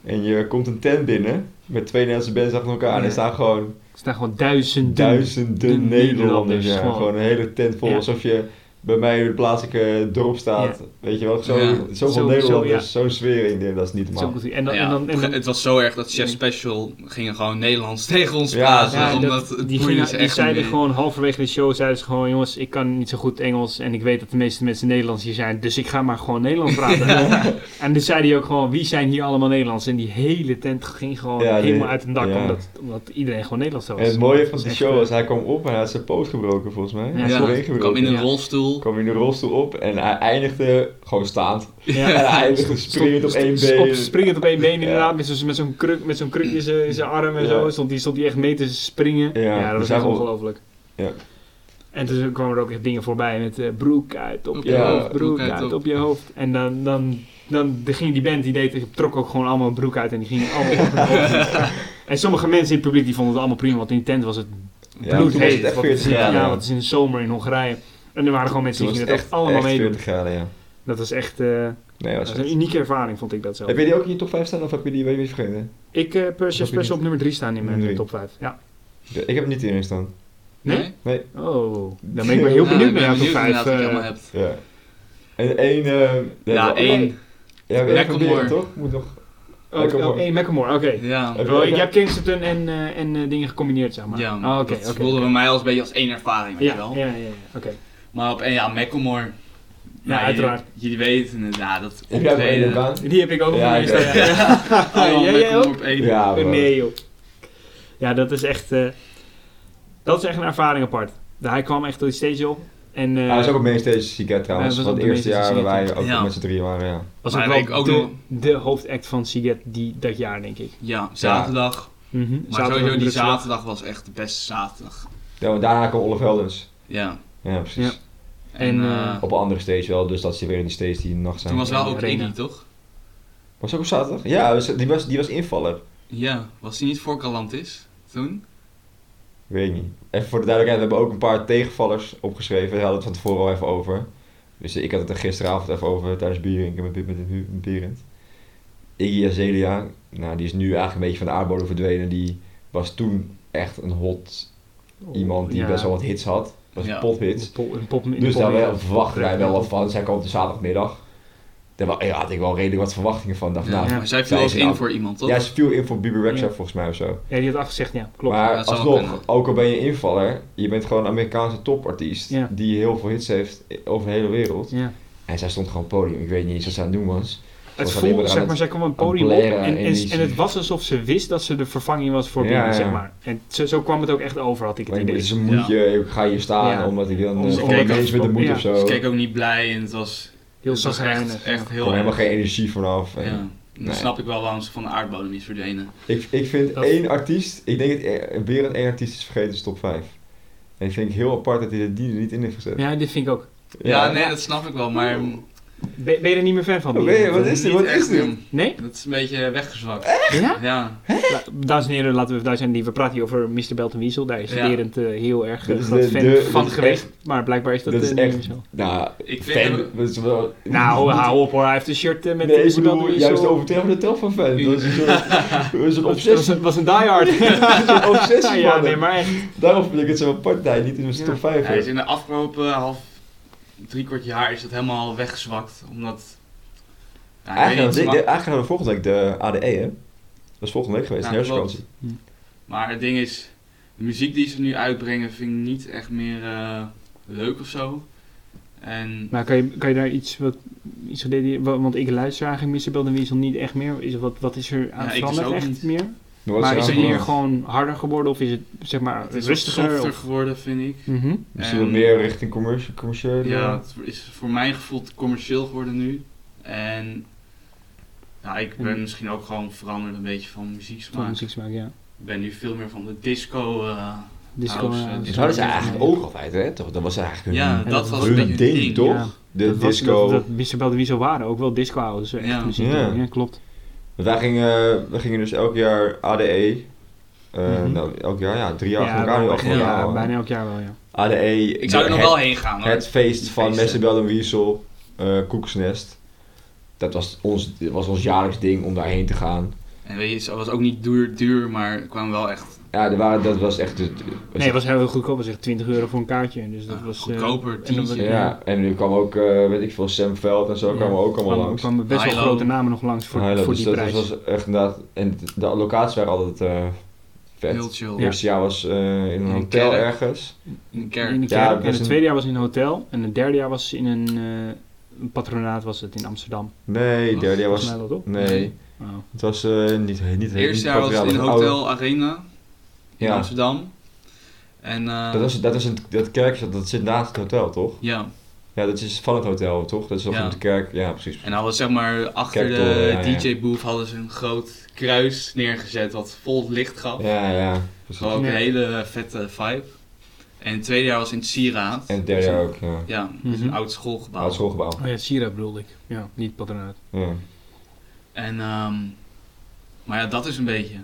En je komt een tent binnen met twee Nederlandse bands achter elkaar en er staan gewoon Er staan gewoon duizenden. duizenden de Nederlanders. Nederlanders, Ja. gewoon. Gewoon een hele tent vol, Ja. alsof je bij mij in het plaatselijke dorp staat. Weet je wel, zo, Ja. zoveel Zo- Nederlanders, zo, zo'n sfeer in dit, dat is niet normaal. En dan, Ja, en dan, en dan- het was zo erg dat Chef Special gingen gewoon Nederlands tegen ons Ja, praten. ja, omdat dat- het die, gingen, die echt zeiden gewoon halverwege de show, zeiden ze gewoon, jongens, ik kan niet zo goed Engels en ik weet dat de meeste mensen Nederlands hier zijn, dus ik ga maar gewoon Nederlands praten. En dus zei hij ook gewoon, wie zijn hier allemaal Nederlands? En die hele tent ging gewoon Ja, die- helemaal uit een dak, ja. omdat, omdat iedereen gewoon Nederlands was. En het mooie van die show echt, was, hij kwam op en hij had zijn poot gebroken volgens mij. Ja, Hij kwam in een Ja. Rolstoel. kwam in de rolstoel op en hij eindigde gewoon staand. En hij eindigde springend op één been. springend op één been Ja. inderdaad, met zo'n met zo'n kruk, met zo'n kruk in zijn in zijn arm en Ja. zo. Stond hij stond die echt mee te springen. Ja, Ja, dat was echt ongelooflijk. Ja. En toen kwamen er ook echt dingen voorbij met eh, broek uit op je Ja, hoofd, broek, broek uit uit op- op je hoofd. En dan, dan, dan, dan ging die band, die deed, trok ook gewoon allemaal een broek uit en die gingen allemaal op. En sommige mensen in het publiek die vonden het allemaal prima, want in die tent was het Ja, toen was het bloedheet. echt wat, 40 ja, graden. ja, want het is in de zomer in Hongarije. En er waren gewoon mensen die gingen het dat echt, allemaal meedoen. 40 graden, ja. Dat was echt eh, Nee, dat was was een unieke ervaring, vond ik dat zelf. Heb je die ook in je top 5 staan of heb je die, je die vergeten? Ik heb uh, op nummer 3 staan in mijn top 5. Ja. Ja, Ik heb hem niet hierin staan. Nee? Nee. Oh, dan ben ik maar heel Ja, benieuwd ik naar ben jouw top benieuwd 5. inderdaad wat je eh, hebt. Ja. En één... eh, Ja, één. Ja, Macklemore. toch? Moet nog... Oh, Macklemore. oh, één Macklemore, oké. Ja, Heb Wel, je- je hebt Kingston en, eh, en eh, dingen gecombineerd, zeg maar. ja Oh, oké, dat oké, voelde bij mij als een beetje als één ervaring, weet Ja, je wel. ja, ja, ja, oké. Maar op één, ja, Macklemore. Ja, uiteraard. Jullie weten het, ja, dat Heb jij ook één optreden. baan? Die heb ik ook op Ja, staan, ja. Ja, jij ook? op één. Ja, Oh, nee, joh. Ja, dat is echt... eh, dat is echt een ervaring apart. Hij kwam echt door die stage op. En eh Hij is ook op mainstage Siget trouwens. Ja, van was het op eerste jaar waar mainstage wij ook Ja. met z'n drieën waren, ja. was Maar ook ook de, nog- de hoofdact van Siget die, dat jaar, denk ik. Ja, zaterdag. Mhm. Maar Zaterdag sowieso die zaterdag was echt de beste zaterdag. Ja, want daarna kwam Olaf Heldens. Ja. Ja, precies. Ja. En, En, eh, eh, Op een andere stage wel, dus dat is weer in die stage die nacht zijn. toen was wel ook. Iggy, toch? Was ook op zaterdag? Ja, was- die was, die was invaller. Ja, was hij niet voor Galantis toen? Weet ik niet. Even voor de duidelijkheid, we hebben ook een paar tegenvallers opgeschreven. Daar hadden we het van tevoren al even over. Dus ik had het er gisteravond even over tijdens bierdrinken met, met, met, met Berend. Iggy Azalea, nou die is nu eigenlijk een beetje van de aardbodem verdwenen. Die was toen echt een hot iemand die Ja. best wel wat hits had. Was Ja. een pop- een pop- Dus daar wel- ja. verwachtte wij wel wat van. Zij kwam op de zaterdagmiddag. Daar ja, had ik wel redelijk wat verwachtingen van. Dacht, Ja, nou, maar zij viel ook is in een- voor iemand, toch? Ja, ze viel in voor Bibi Rexha Ja. volgens mij of zo. Ja, die had afgezegd, ja, klopt. Maar dat zou alsnog, ook al ben je invaller, je bent gewoon een Amerikaanse topartiest Ja. die heel veel hits heeft over de hele wereld. ja. En zij stond gewoon op het podium. Ik weet niet eens wat ze aan het doen was. Het voelde, zeg maar, zij kwam een podium op en, en het was alsof ze wist dat ze de vervanging was voor Ja, ja. zeg maar. En zo, zo kwam het ook echt over, had ik het Maar idee. ze moet je, ik ga hier staan Ja. omdat ik dan uh, van keek de ja. of zo. Ze keek ook niet blij en het was, Heel het was echt, echt heel helemaal geen energie vanaf. En Ja. Dan Nee. snap ik wel waarom ze van de aardbodem is verdwenen. ik, ik vind Dat- één artiest, ik denk dat weer een één artiest is vergeten, is top 5. En ik vind het heel apart dat hij de- die er niet in heeft gezet. Ja, dit vind ik ook. Ja, nee, dat snap ik wel, maar Ben, ben je er niet meer fan van? Oh, je- wat is dit? Wat is echt, dit? Nee? Dat is een beetje weggezwakt. Ja? Ja, Ja, Dames en heren, laten we daar zijn. Die, we praten hier over Mr. Belton Weasel. Daar is Ja. Berend eh, heel erg Dat uh, is groot de- fan de- van dat is geweest. Maar blijkbaar is dat, dat is eh, niet echt- meer zo. Nou, ik vind fan, dat is wel... Nou, hou op hoor. Hij heeft een shirt eh, met nee, Mr. bedoel, Weasel. juist de overtreffende tel van fan. Dat is een soort, dat is een was, was, obsessie. een, was een diehard. een obsessie ja, van nee, maar echt. Daarom vind ik het zo'n apart dat hij niet in mijn Ja. top 5 hij is in de afgelopen half, drie kwart jaar is dat helemaal weggezwakt. Omdat, Eigenlijk, niet, de, maar- de, eigenlijk hadden we volgende week de ADE, hè? Dat is volgende week geweest, Ja, de. Maar het ding is, de muziek die ze nu uitbrengen vind ik niet echt meer eh, leuk of zo. En Maar kan je, kan je daar iets wat... Iets want ik luister eigenlijk Mr. Belton Weasel niet echt meer. Is, wat, wat is er aan Ja, veranderd dus echt niet. meer? Maar is het veranderd? gewoon harder geworden of is het zeg maar het is rustiger? softer Of, geworden vind ik. Mhm. Misschien En- wat meer richting commercial, commercieel. Ja, het is voor mijn gevoel commercieel geworden nu. En ja, ik ben En- misschien ook gewoon veranderd een beetje van Van muzieksmaak. muzieksmaak, ja. Ik ben nu veel meer van de disco. eh, Disco, House, eh, dat is eigenlijk ook altijd, hè? Toch? Dat was eigenlijk hun, ja, dat was was een hun ding, een ding. toch? Ja. De dat was- disco. Dat, dat Mr. Belton Weasel waren ook wel disco houden. Dus echt Ja. muziek. Ja. Ja. klopt. Want Wij gingen, wij gingen dus elk jaar ADE. eh, Mhm. nou, elk jaar, ja, drie jaar ja, elkaar nu ja, al, bijna elk jaar wel, ja. ADE. Ik zou er nog het, wel heen gaan hoor. Het feest van. Messebel en Wiesel, eh Koeksnest. Dat was ons, was ons jaarlijks ding om daarheen te gaan. En weet je, het was ook niet duur, duur maar kwamen wel echt Ja, er waren, dat was echt... de- Nee, het was heel goedkoop. Het was echt 20 euro voor een kaartje. Dus dat Ja, was... eh, goedkoper, en was- Ja, en nu kwam ook, eh, weet ik veel, Sam Veld en zo Ja. kwamen ook allemaal kwam- langs. kwamen best wel Hilo. grote namen nog langs voor, Highlight, voor dus die dat prijs. was echt inderdaad... En de locaties waren altijd eh, vet. heel chill. Het eerste jaar was eh, in een In een hotel kerk. ergens. In de kerk. In Ja, en was het een- tweede jaar was in een hotel. En het derde jaar was in een, eh, een patronaat was het in Amsterdam. Nee, het derde jaar was... Nee, Oh. het was eh, niet, niet Het eerste niet jaar was in oude- Hotel Arena in Ja. Amsterdam. En eh, Dat, was, dat, is een, dat kerkje, dat zit naast het hotel, toch? ja, Ja, dat is van het hotel, toch? Dat is toch Ja. de kerk? Ja, precies. en dan was zeg maar achter de ja, ja. DJ-booth hadden ze een groot kruis neergezet wat vol licht gaf. Ja, ja, precies. Gewoon ook een hele vette vibe. En het tweede jaar was in het Sieraad. En het derde jaar ook, ja. Ja, dat is Mhm. een oud schoolgebouw. Oud schoolgebouw. Oh ja, het Sierra bedoelde ik. Ja, niet patronaat. Ja. En, ehm, maar ja, dat is een beetje.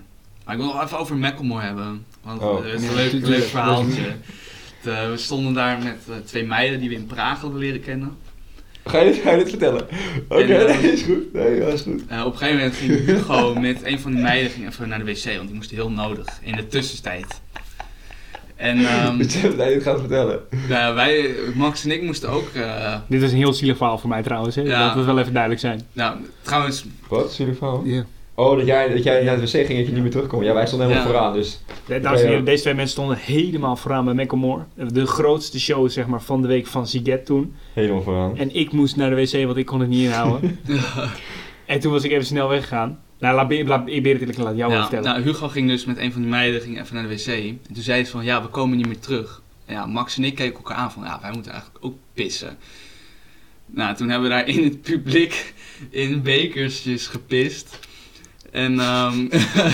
Maar ik wil nog even over Macklemore hebben. Want Oh. het is Ja, een leuk, verhaaltje. Eh, we stonden daar met eh, twee meiden die we in Praag hadden leren kennen. Ga je dit, ga je dit vertellen? Oké, eh, nee, is goed. Nee, dat is goed. Op een gegeven moment ging Hugo met een van die meiden ging even naar de wc, want die moest heel nodig in de tussentijd. En ehm, nee, dit gaat vertellen. nou, wij, Max en ik moesten ook. eh, Dit is een heel zielig verhaal voor mij trouwens. Hè? Ja. Dat het wel even duidelijk zijn. nou, trouwens, Wat? Zie je verhaal? Ja. Oh, dat jij, dat jij naar de wc ging en dat je niet meer terugkomt. Ja, wij stonden helemaal Ja. vooraan, dus... Dames en heren, deze twee mensen stonden helemaal vooraan bij Macklemore. De grootste show zeg maar, van de week van Ziget toen. Helemaal vooraan. En ik moest naar de wc, want ik kon het niet inhouden. en toen was ik even snel weggegaan. Nou, laat, Be- laat, ik laat jou ja, vertellen. nou, Hugo ging dus met een van die meiden ging even naar de wc. En toen zei ze van ja, we komen niet meer terug. En ja, Max en ik keken elkaar aan van ja, wij moeten eigenlijk ook pissen. Nou, toen hebben we daar in het publiek in bekersjes gepist. En ehm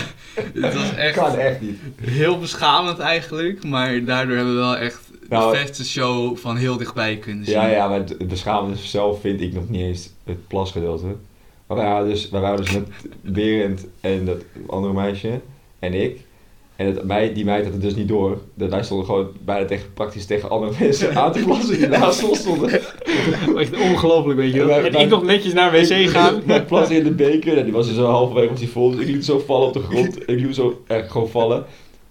het was echt Kan echt niet. heel beschamend eigenlijk. Maar daardoor hebben we wel echt Nou, de beste show van heel dichtbij kunnen zien. Ja, ja, maar het het beschamende zelf vind ik nog niet eens het plasgedeelte. Maar wij waren dus, wij waren dus met Berend en dat andere meisje en ik. En het, mij, die meid had het dus niet door. Dat wij stonden gewoon bijna tegen, praktisch tegen andere mensen aan te plassen die naast ons stonden. Echt ongelooflijk, weet je wel. En ik nog netjes naar wc gaan. Met plassen in de beker. En die was dus zo halverwege was die vol. Dus ik liet zo vallen op de grond. Ik liet zo echt gewoon vallen.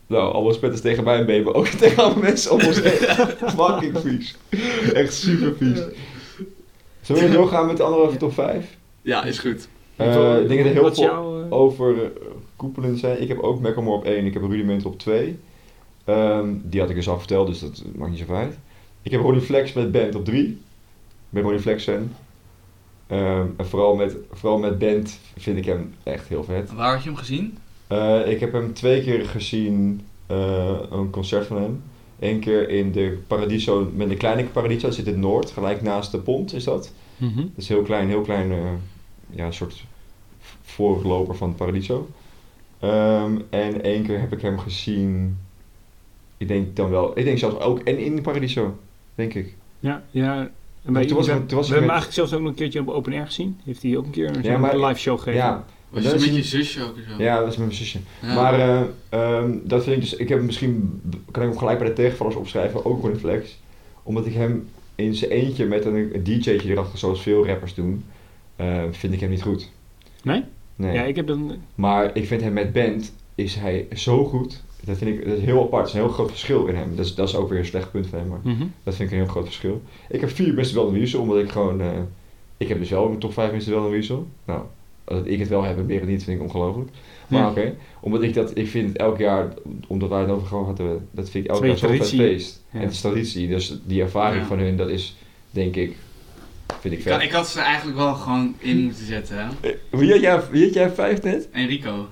Nou, allemaal spetters tegen mij en baby. Ook tegen andere mensen om ons heen. Fucking vies. Echt super vies. Zullen we doorgaan met de andere top 5? Ja, is goed. Eh, ik denk dat er heel veel jouw, eh, over uh, koepelend zijn. Ik heb ook Macklemore op 1. Ik heb Rudiment op 2. Ehm, die had ik dus al verteld, dus dat maakt niet zo uit. Ik heb Ronnie Flex met Band op 3. Ik ben Ronnie Flex fan. Ehm, en vooral met, vooral met Band vind ik hem echt heel vet. Waar had je hem gezien? Eh, ik heb hem twee keer gezien, eh, een concert van hem. Eén keer in de Paradiso, met de kleine Paradiso, dat zit in het Noord, gelijk naast de pont is dat. Mhm. Dat is heel klein, heel klein, eh, ja, een soort voorloper van Paradiso. Ehm, en één keer heb ik hem gezien, ik denk dan wel, ik denk zelfs ook, en in Paradiso, denk ik. Ja, ja. En bij, Toen was toen was we ik hebben hem eigenlijk zelfs ook nog een keertje op Open Air gezien. Heeft hij ook een keer een, Ja, maar- een live show gegeven. Ja, Was dat je is met je een- zusje ook zo? ja, dat is met mijn zusje. Ja. Maar eh, ehm, dat vind ik dus, ik heb hem misschien, kan ik hem gelijk bij de tegenvallers opschrijven, ook Ronnie Flex. Omdat ik hem in zijn eentje met een, een DJ'tje erachter, zoals veel rappers doen, eh, vind ik hem niet goed. Nee? Nee. Ja, ik heb dan... Maar ik vind hem met band, is hij zo goed. Dat vind ik dat is heel apart. Het is een heel groot verschil in hem. Dat is, dat is ook weer een slecht punt van hem, maar Mhm. dat vind ik een heel groot verschil. Ik heb vier best wel een wiesel, omdat ik gewoon, eh, ik heb dus wel een top 5 best wel een wiesel. Nou, dat ik het wel heb en Beren niet, vind ik ongelooflijk. Maar Ja. oké, omdat ik dat, ik vind het elk jaar, omdat wij het over gehad hadden, dat vind ik elk Twee jaar zo'n feest. Ja. En het is traditie, dus die ervaring Ja. van hun, dat is, denk ik, vind ik Ik, vet. had- ik had ze er eigenlijk wel gewoon in moeten zetten, hè? Eh, Wie had jij, wie had jij vijf net? Enrico.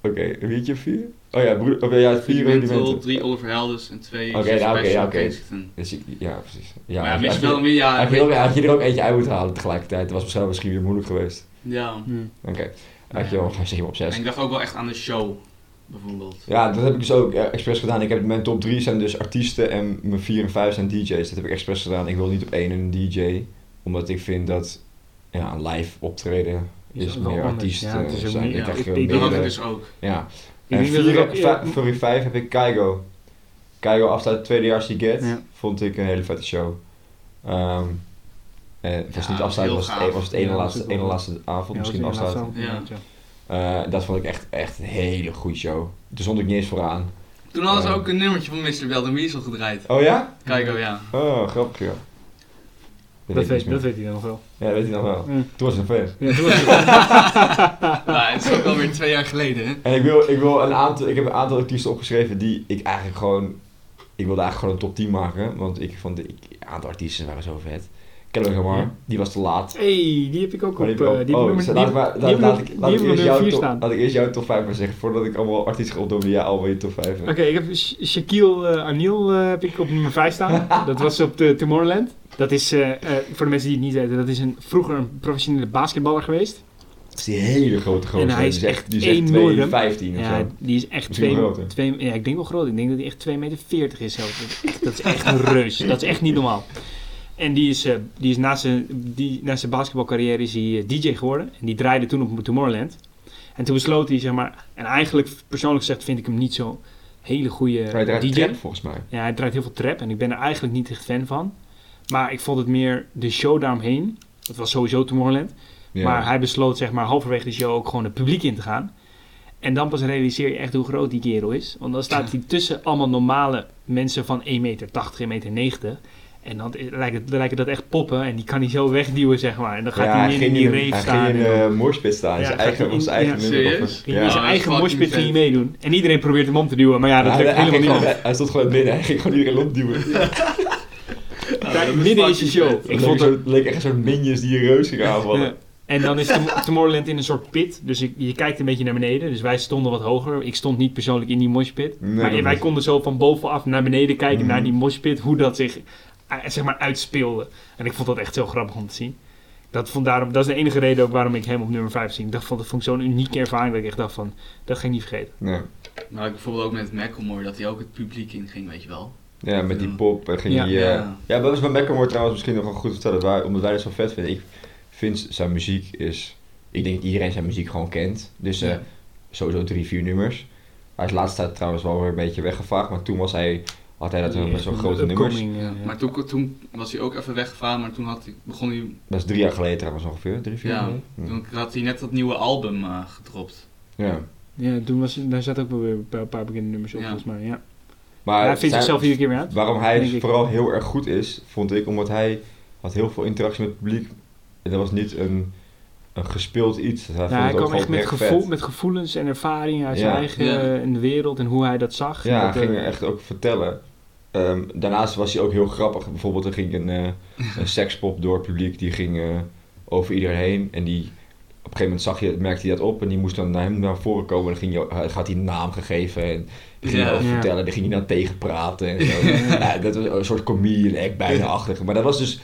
Oké, wie had je vier? Oh ja, broer, of ja, vier rudimenten. drie Oliver Helders en twee Oké, nou, oké, ja, oké. Dus ik- ja, precies. Ja, maar ja, had mis je- wel meer, ja. had je, er ook, had je er ook eentje uit moeten halen tegelijkertijd. Dat was misschien, misschien weer moeilijk geweest. Ja. Hmm. Oké, had je wel, je op En zes. ik dacht ook wel echt aan de show, bijvoorbeeld. Ja, dat heb ik dus ook eh, expres gedaan. Ik heb mijn top 3 zijn dus artiesten en mijn 4 en 5 zijn DJ's. Dat heb ik expres gedaan. Ik wil niet op één een DJ, omdat ik vind dat ja, een live optreden Is is meer anders. artiest Ja, eh, zijn. Ik ja, ik- ik Dat meer, had ik eh, dus ook. Ja. En denk dat vier, ik ook- ja, va- voor die 5 heb ik Keigo. Keigo afsluit tweedejaars die Get. Ja. Vond ik een hele vette show. Ehm, en het was Ja, niet afsluiten, was het, was het ene, Ja, laatste, ene laatste avond, Ja, misschien afsluiten. inderdaad Eh, dat vond ik echt, echt een hele goede show. Daar stond ik niet eens vooraan. Toen hadden ze Ja. ook een nummertje van Mr. Bell Weasel gedraaid. Oh ja? Kijk, oh ja. Oh, grappig ja. Dat, weet, dat weet hij dan nog wel. Ja, dat weet hij nog wel. Ja. Toen was hij een fan. Ja, toen was het- Nou, het is ook alweer twee jaar geleden, hè? En ik wil, ik wil een aantal, ik heb een aantal artiesten opgeschreven die ik eigenlijk gewoon, ik wilde eigenlijk gewoon een top 10 maken. Want ik vond, de, ik, een aantal artiesten waren zo vet. Lamar, Ja. die was te laat. hey, die heb ik ook op... Maar eh, die heb ik ook- oh, die laat heb- maar- die laat- ik laat ik- ik eerst nummer jouw 4 top- staan. laat ik eerst jouw top 5 maar zeggen, voordat ik allemaal artiesten ga opdoen jij al je top 5 hebt. Oké, ik heb Sha- Shaquille eh, O'Neal eh, heb ik op nummer 5 staan. dat was op de Tomorrowland. Dat is, eh, eh, voor de mensen die het niet weten, dat is een, vroeger een professionele basketballer geweest. Dat is die hele grote gozer. En hij is die echt die is echt enorm. 2,15 of Ja, zo. die is echt Misschien twee, wel groter. twee, ja, ik denk wel groot. Ik denk dat hij echt 2,40 meter is zelfs. Dat is echt, dat is echt een reus. Dat is echt niet normaal. En die is, eh, die is na zijn, die, na zijn basketbalcarrière is hij eh, DJ geworden. En die draaide toen op Tomorrowland. En toen besloot hij, zeg maar... En eigenlijk, persoonlijk gezegd, vind ik hem niet zo hele goede Hij draait DJ. trap volgens mij. Ja, hij draait heel veel trap en ik ben er eigenlijk niet echt fan van. Maar ik vond het meer de show daaromheen. Het was sowieso Tomorrowland. Ja. Maar hij besloot zeg maar halverwege de show ook gewoon het publiek in te gaan. En dan pas realiseer je echt hoe groot die kerel is. Want dan staat hij tussen allemaal normale mensen van 1,80 meter, 1,90 meter. En dan lijkt het, lijken dat echt poppen en die kan hij zo wegduwen, zeg maar. En dan gaat Ja, hij meer in die reef Hij staan. ging in moorspit staan. Ja, zijn gaat eigen, hij in- was zijn eigen ja, nummer. in zijn eigen moshpit ging hij meedoen. En iedereen probeert hem om te duwen, maar ja, dat hij, lukt hij, helemaal niet. gewoon- hij stond gewoon binnen. Hij ging gewoon iedereen opduwen. Daar midden is de show. Het Ik leek, vond het leek echt zo'n minions die een reus gingen aanvallen. Ja. En dan is Tom- Tomorrowland in een soort pit. Dus ik, je kijkt een beetje naar beneden. Dus wij stonden wat hoger. Ik stond niet persoonlijk in die moshpit. Nee, maar wij niet. konden zo van bovenaf naar beneden kijken Mhm. naar die moshpit. Hoe dat zich zeg maar uitspeelde. En ik vond dat echt zo grappig om te zien. Dat, vond daarom, dat is de enige reden ook waarom ik hem op nummer 5 zie. Ik dacht van, dat vond ik zo'n unieke ervaring dat ik echt dacht van, dat ga ik niet vergeten. Nee. Maar ik bijvoorbeeld ook met Macklemore, dat hij ook het publiek inging, weet je wel. Ja, met die pop en ging Ja. eh, Ja. ja, dat is bij Macklemore trouwens misschien nog wel goed te vertellen. Waar, omdat wij dat zo vet vinden. Ik vind zijn muziek is... Ik denk dat iedereen zijn muziek gewoon kent. Dus eh, Ja. sowieso drie, vier nummers. Hij is laatste tijd trouwens wel weer een beetje weggevaagd. Maar toen was hij, had hij dat wel met zo'n grote nummers. Upcoming, ja, ja. Maar toen, toen was hij ook even weggegaan, maar toen had hij, begon hij, Dat is drie jaar geleden trouwens ongeveer. Drie, vier jaar ja, geleden. Hm. toen had hij net dat nieuwe album eh, gedropt. Ja. Ja, toen was, daar zat ook wel weer een paar, een paar bekende nummers op, Ja. volgens mij. Ja. Maar hij vindt zichzelf iedere keer weer uit. Waarom hij vooral heel erg goed is, vond ik, omdat hij had heel veel interactie met het publiek. En dat was niet een, een gespeeld iets. Hij, Ja, kwam echt met, vet. met gevoelens en ervaringen uit zijn eigen Ja. eh, in de wereld en hoe hij dat zag. Ja, dat, hij eh, ging er echt ook vertellen. Ehm, daarnaast was hij ook heel grappig. Bijvoorbeeld, er ging een, eh, een sekspop door het publiek, die ging eh, over iedereen heen. En die, op een gegeven moment zag je, merkte hij dat op en die moest dan naar hem naar voren komen. En dan ging je, hij had hij een naam gegeven en die ging over Ja. vertellen. Daar ging hij dan tegen praten en zo. ja, dat was een soort comedian act bijna achtig. Maar dat was dus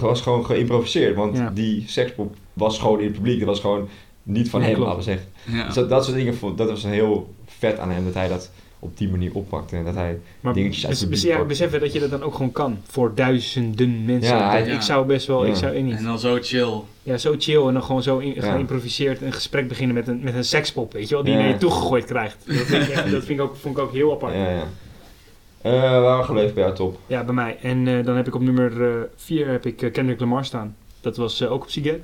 was gewoon geïmproviseerd. Want Ja. die sekspop was gewoon in het publiek. Dat was gewoon niet van Ja, hem, klopt. laten we zeggen. Ja. Dus dat, dat soort dingen, vond, dat was heel vet aan hem. Dat hij dat op die manier oppakte. En dat hij maar dingetjes uit bes- ja, beseffen dat je dat dan ook gewoon kan. Voor duizenden mensen. Ja, hij- ik zou best wel, ik Ja. zou niet. En dan zo chill. Ja, zo chill en dan gewoon zo in, Ja. geïmproviseerd een gesprek beginnen met een, met een sekspop, weet je wel, die Ja. naar je toegegooid krijgt. Dat, vind ik, echt- dat vind ik ook, vond ik ook heel apart. Ja, Ja, ja. Eh waar gebleven bij jou top? bij mij. En eh, dan heb ik op nummer 4 heb ik eh, Kendrick Lamar staan. Dat was eh, ook op Siget.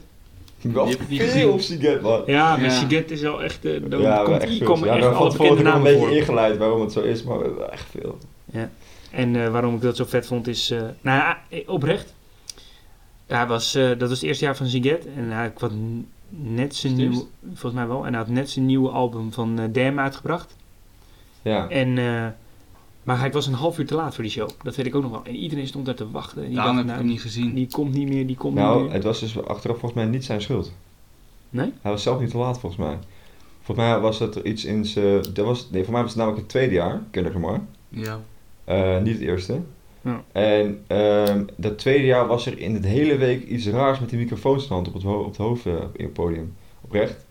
Ik niet veel op Siget, man. Ja, maar Ja. Siget is wel echt... dan Ja, komt, echt hier veel. komen ja, echt alle bekende namen een beetje ingeleid waarom het zo is, maar we hebben echt veel. En eh, waarom ik dat zo vet vond is... eh, nou ja, eh, oprecht. Ja, hij was, eh, dat was het eerste jaar van Ziget. En hij had n- net zijn nieuwe... Volgens mij wel. En hij had net zijn nieuwe album van eh Damn uitgebracht. Ja. En, eh, maar hij was een half uur te laat voor die show. Dat weet ik ook nog wel. En iedereen stond daar te wachten. En die Daarom dacht, heb ik nou, hem niet gezien. die komt niet meer, die komt niet Nou, meer. het was dus achteraf volgens mij niet zijn schuld. Nee? Hij was zelf niet te laat volgens mij. Volgens mij was het er iets in zijn... Dat was, nee, voor mij was het namelijk het tweede jaar, Lamar. Ja. Eh, niet het eerste. Ja. En ehm, dat tweede jaar was er in de hele week iets raars met die microfoonstand op het, ho- op het hoofd eh, in het podium. Oprecht.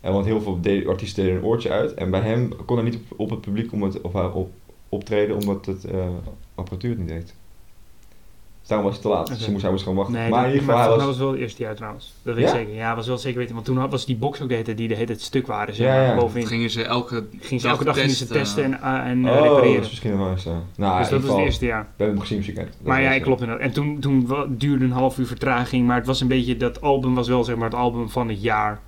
En want heel veel de- artiesten deden een oortje uit. En bij hem kon hij niet op, op het publiek om het, of hij op, optreden omdat het eh, apparatuur het niet deed. Dus daarom was het te laat. Dus Oké. hij moest, hij moest gewoon wachten. Nee, maar dat, in ieder geval, maar hij volgens was... mij was wel het eerste jaar trouwens. Dat weet Ja? ik zeker. Ja, was wel zeker weten. Want toen had- was die box ook de hele tijd die de hele tijd stuk waren. Zeg Ja, maar, ja. Dat Bovenin. gingen ze elke Ging ze dag elke dag gingen ze testen. testen en, ah, en eh, oh, dat repareren. is misschien wel eens... eh, nou, dus dat was het eerste jaar. We hebben hem gezien. Dat Maar ja, eh, klopt inderdaad. En toen, toen duurde een half uur vertraging. Maar het was een beetje, dat album was wel zeg maar het album van het jaar.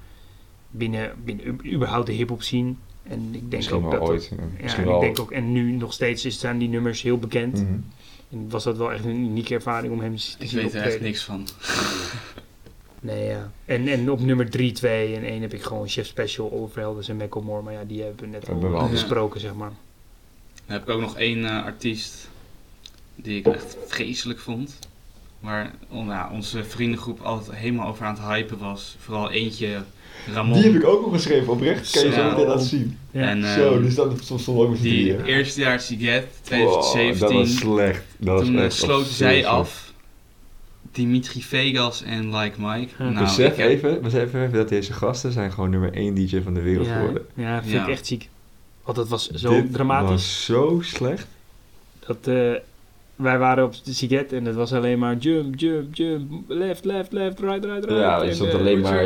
Binnen, binnen überhaupt de hip-hop scene. En ik denk Misschien ook wel dat dat- ooit. eh, Ja, misschien en wel... ik denk ook, en nu nog steeds is, zijn die nummers heel bekend. Mhm. En was dat wel echt een unieke ervaring om hem te Ik zien weet er echt niks van. Nee, ja. En, en op nummer 3, 2 en 1 heb ik gewoon Chef Special, Oliver Helders en Macklemore. Maar ja, die hebben we net Hebben we al al. besproken, zeg maar. Dan heb ik ook nog één eh, artiest die ik echt vreselijk vond. Waar oh, nou, onze vriendengroep altijd helemaal over aan het hypen was. Vooral eentje, Ramon. Die heb ik ook nog geschreven, oprecht. Kan je zo meteen laten zien. Ja. En, eh, Zo, die staat soms stond ook met die drieën. eerste jaar Siget, Wow, 2017. dat was slecht. Dat was toen eh, echt sloten zij af. Dimitri Vegas en Like Mike. Ja. Nou, besef, ik heb- even, besef even dat deze gasten zijn gewoon nummer 1 DJ van de wereld ja, geworden. ja, vind Ja. ik echt ziek. Want dat was zo Dit dramatisch. was zo slecht. Dat, eh, wij waren op de Siget en het was alleen maar jump, jump, jump, left, left, left, right, right, right. Ja, je En, stond eh, alleen maar-.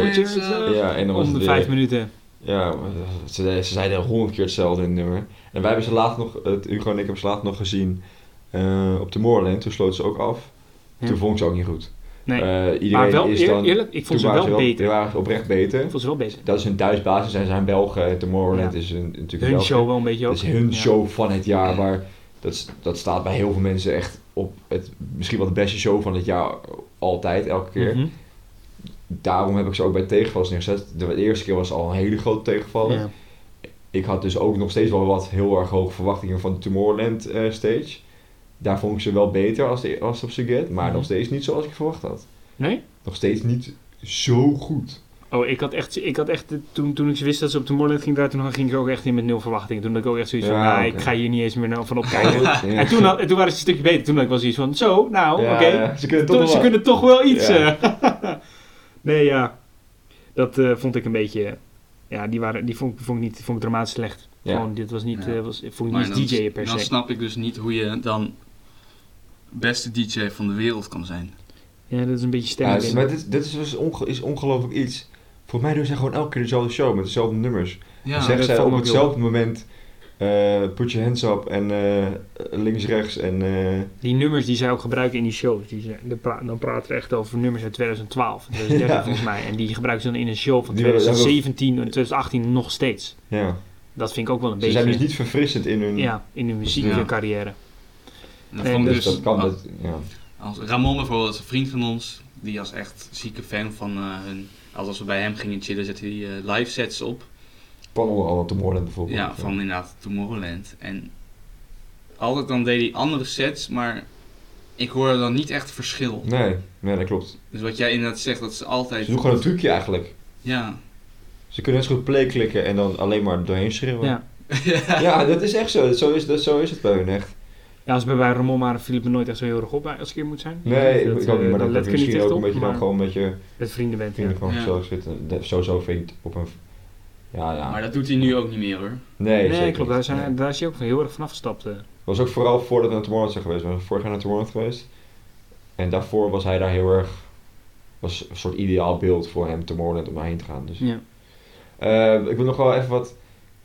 Ja, en dan was Om het de vijf minuten. Ja, maar ze, ze zeiden honderd keer hetzelfde in het nummer. En wij hebben ze later nog, het, Hugo en ik hebben ze later nog gezien eh, op Tomorrowland. Toen sloten ze ook af. Ja. Toen vond ik ze ook niet goed. Nee. Eh, iedereen maar wel, is eer- dan... eerlijk, ik vond ze wel beter. Die waren oprecht beter. Ik vond ze wel beter. Dat is hun thuisbasis. Zij zijn Belgen. Tomorrowland Ja. is een, natuurlijk Hun show wel een beetje ook. Dat is hun Ja. show van het jaar. Waar, dat, dat staat bij heel veel mensen echt op het, misschien wel de beste show van het jaar altijd, elke keer. Mhm. Daarom heb ik ze ook bij tegenvallers neergezet. De eerste keer was al een hele grote tegenvaller. Ja. Ik had dus ook nog steeds wel wat heel erg hoge verwachtingen van de Tomorrowland eh, stage. Daar vond ik ze wel beter als, de, als op Siget, maar Mhm. nog steeds niet zoals ik verwacht had. Nee? Nog steeds niet zo goed. Oh, ik had echt, ik had echt toen, toen ik ze wist dat ze op de Tomorrowland ging draaien, toen ging ik ook echt in met nul verwachtingen. Toen had ik ook echt zoiets van, Ja, nou, oké. ik ga hier niet eens meer nou van opkijken. Ja. En toen, had, en toen waren ze een stukje beter. Toen had ik wel zoiets van, zo, nou, Ja, oké. ja, ze kunnen toch wel ze wat. kunnen toch wel iets. Ja. eh. nee, ja. Dat eh, vond ik een beetje... Ja, die, waren, die vond, ik- vond ik niet vond ik dramatisch slecht. Ja. Gewoon, dit was niet... Ja. eh, was, vond ik Maar niet dan, DJ'en per dan se. snap ik dus niet hoe je dan beste DJ van de wereld kan zijn. Ja, dat is een beetje dus- maar dit, dit is, dus onge- is ongelooflijk iets. Volgens mij doen ze gewoon elke keer dezelfde show met dezelfde nummers. Ja, Dan zeggen zij op hetzelfde moment eh, put your hands up en eh, links rechts en eh, Die nummers die zij ook gebruiken in die shows, die zijn, de pra- dan praten we echt over nummers uit 2012, 2013 Ja. volgens mij. En die gebruiken ze dan in een show van Die hebben- 2017 en 2018 nog steeds. ja. Dat vind ik ook wel een Ze beetje... zijn dus niet verfrissend in hun... Ja, in hun muziekcarrière. En ik dus, dus, dat kan. Dat, ja. als Ramon bijvoorbeeld is een vriend van ons, die was echt zieke fan van eh, hun. Als als we bij hem gingen chillen, zette hij eh, live sets op. Panel al Tomorrowland bijvoorbeeld. Ja, van inderdaad Tomorrowland. En altijd dan deed hij andere sets, maar ik hoorde dan niet echt verschil. Nee, nee, dat klopt. Dus wat jij inderdaad zegt, dat ze altijd... Ze doen gewoon een trucje eigenlijk. Ja. Ze kunnen eens goed play klikken en dan alleen maar doorheen schreeuwen. Ja. Ja, dat is echt zo. Zo is, dat, zo is het bij hun echt. Ja, als bij bij Ramon maar viel me nooit echt zo heel erg op bij- als ik hier moet zijn. Nee, dat, ik ook eh, niet, maar daar dat dat niet misschien ook een beetje dan maar gewoon met je met vrienden bent. Ja. vrienden gewoon Ja. zitten. De- Sowieso vind ik op een... Ja, ja. Maar dat doet hij nu ook niet meer hoor. nee, Nee, zeker klopt. niet. Daar, zijn, Nee. daar is hij ook heel erg vanaf gestapt. eh. was ook vooral voordat we naar Tomorrowland zijn geweest. We zijn vorig jaar naar Tomorrowland geweest. En daarvoor was hij daar heel erg... Was een soort ideaal beeld voor hem, Tomorrowland, om daarheen te gaan. Dus. Ja. Eh, ik wil nog wel even wat...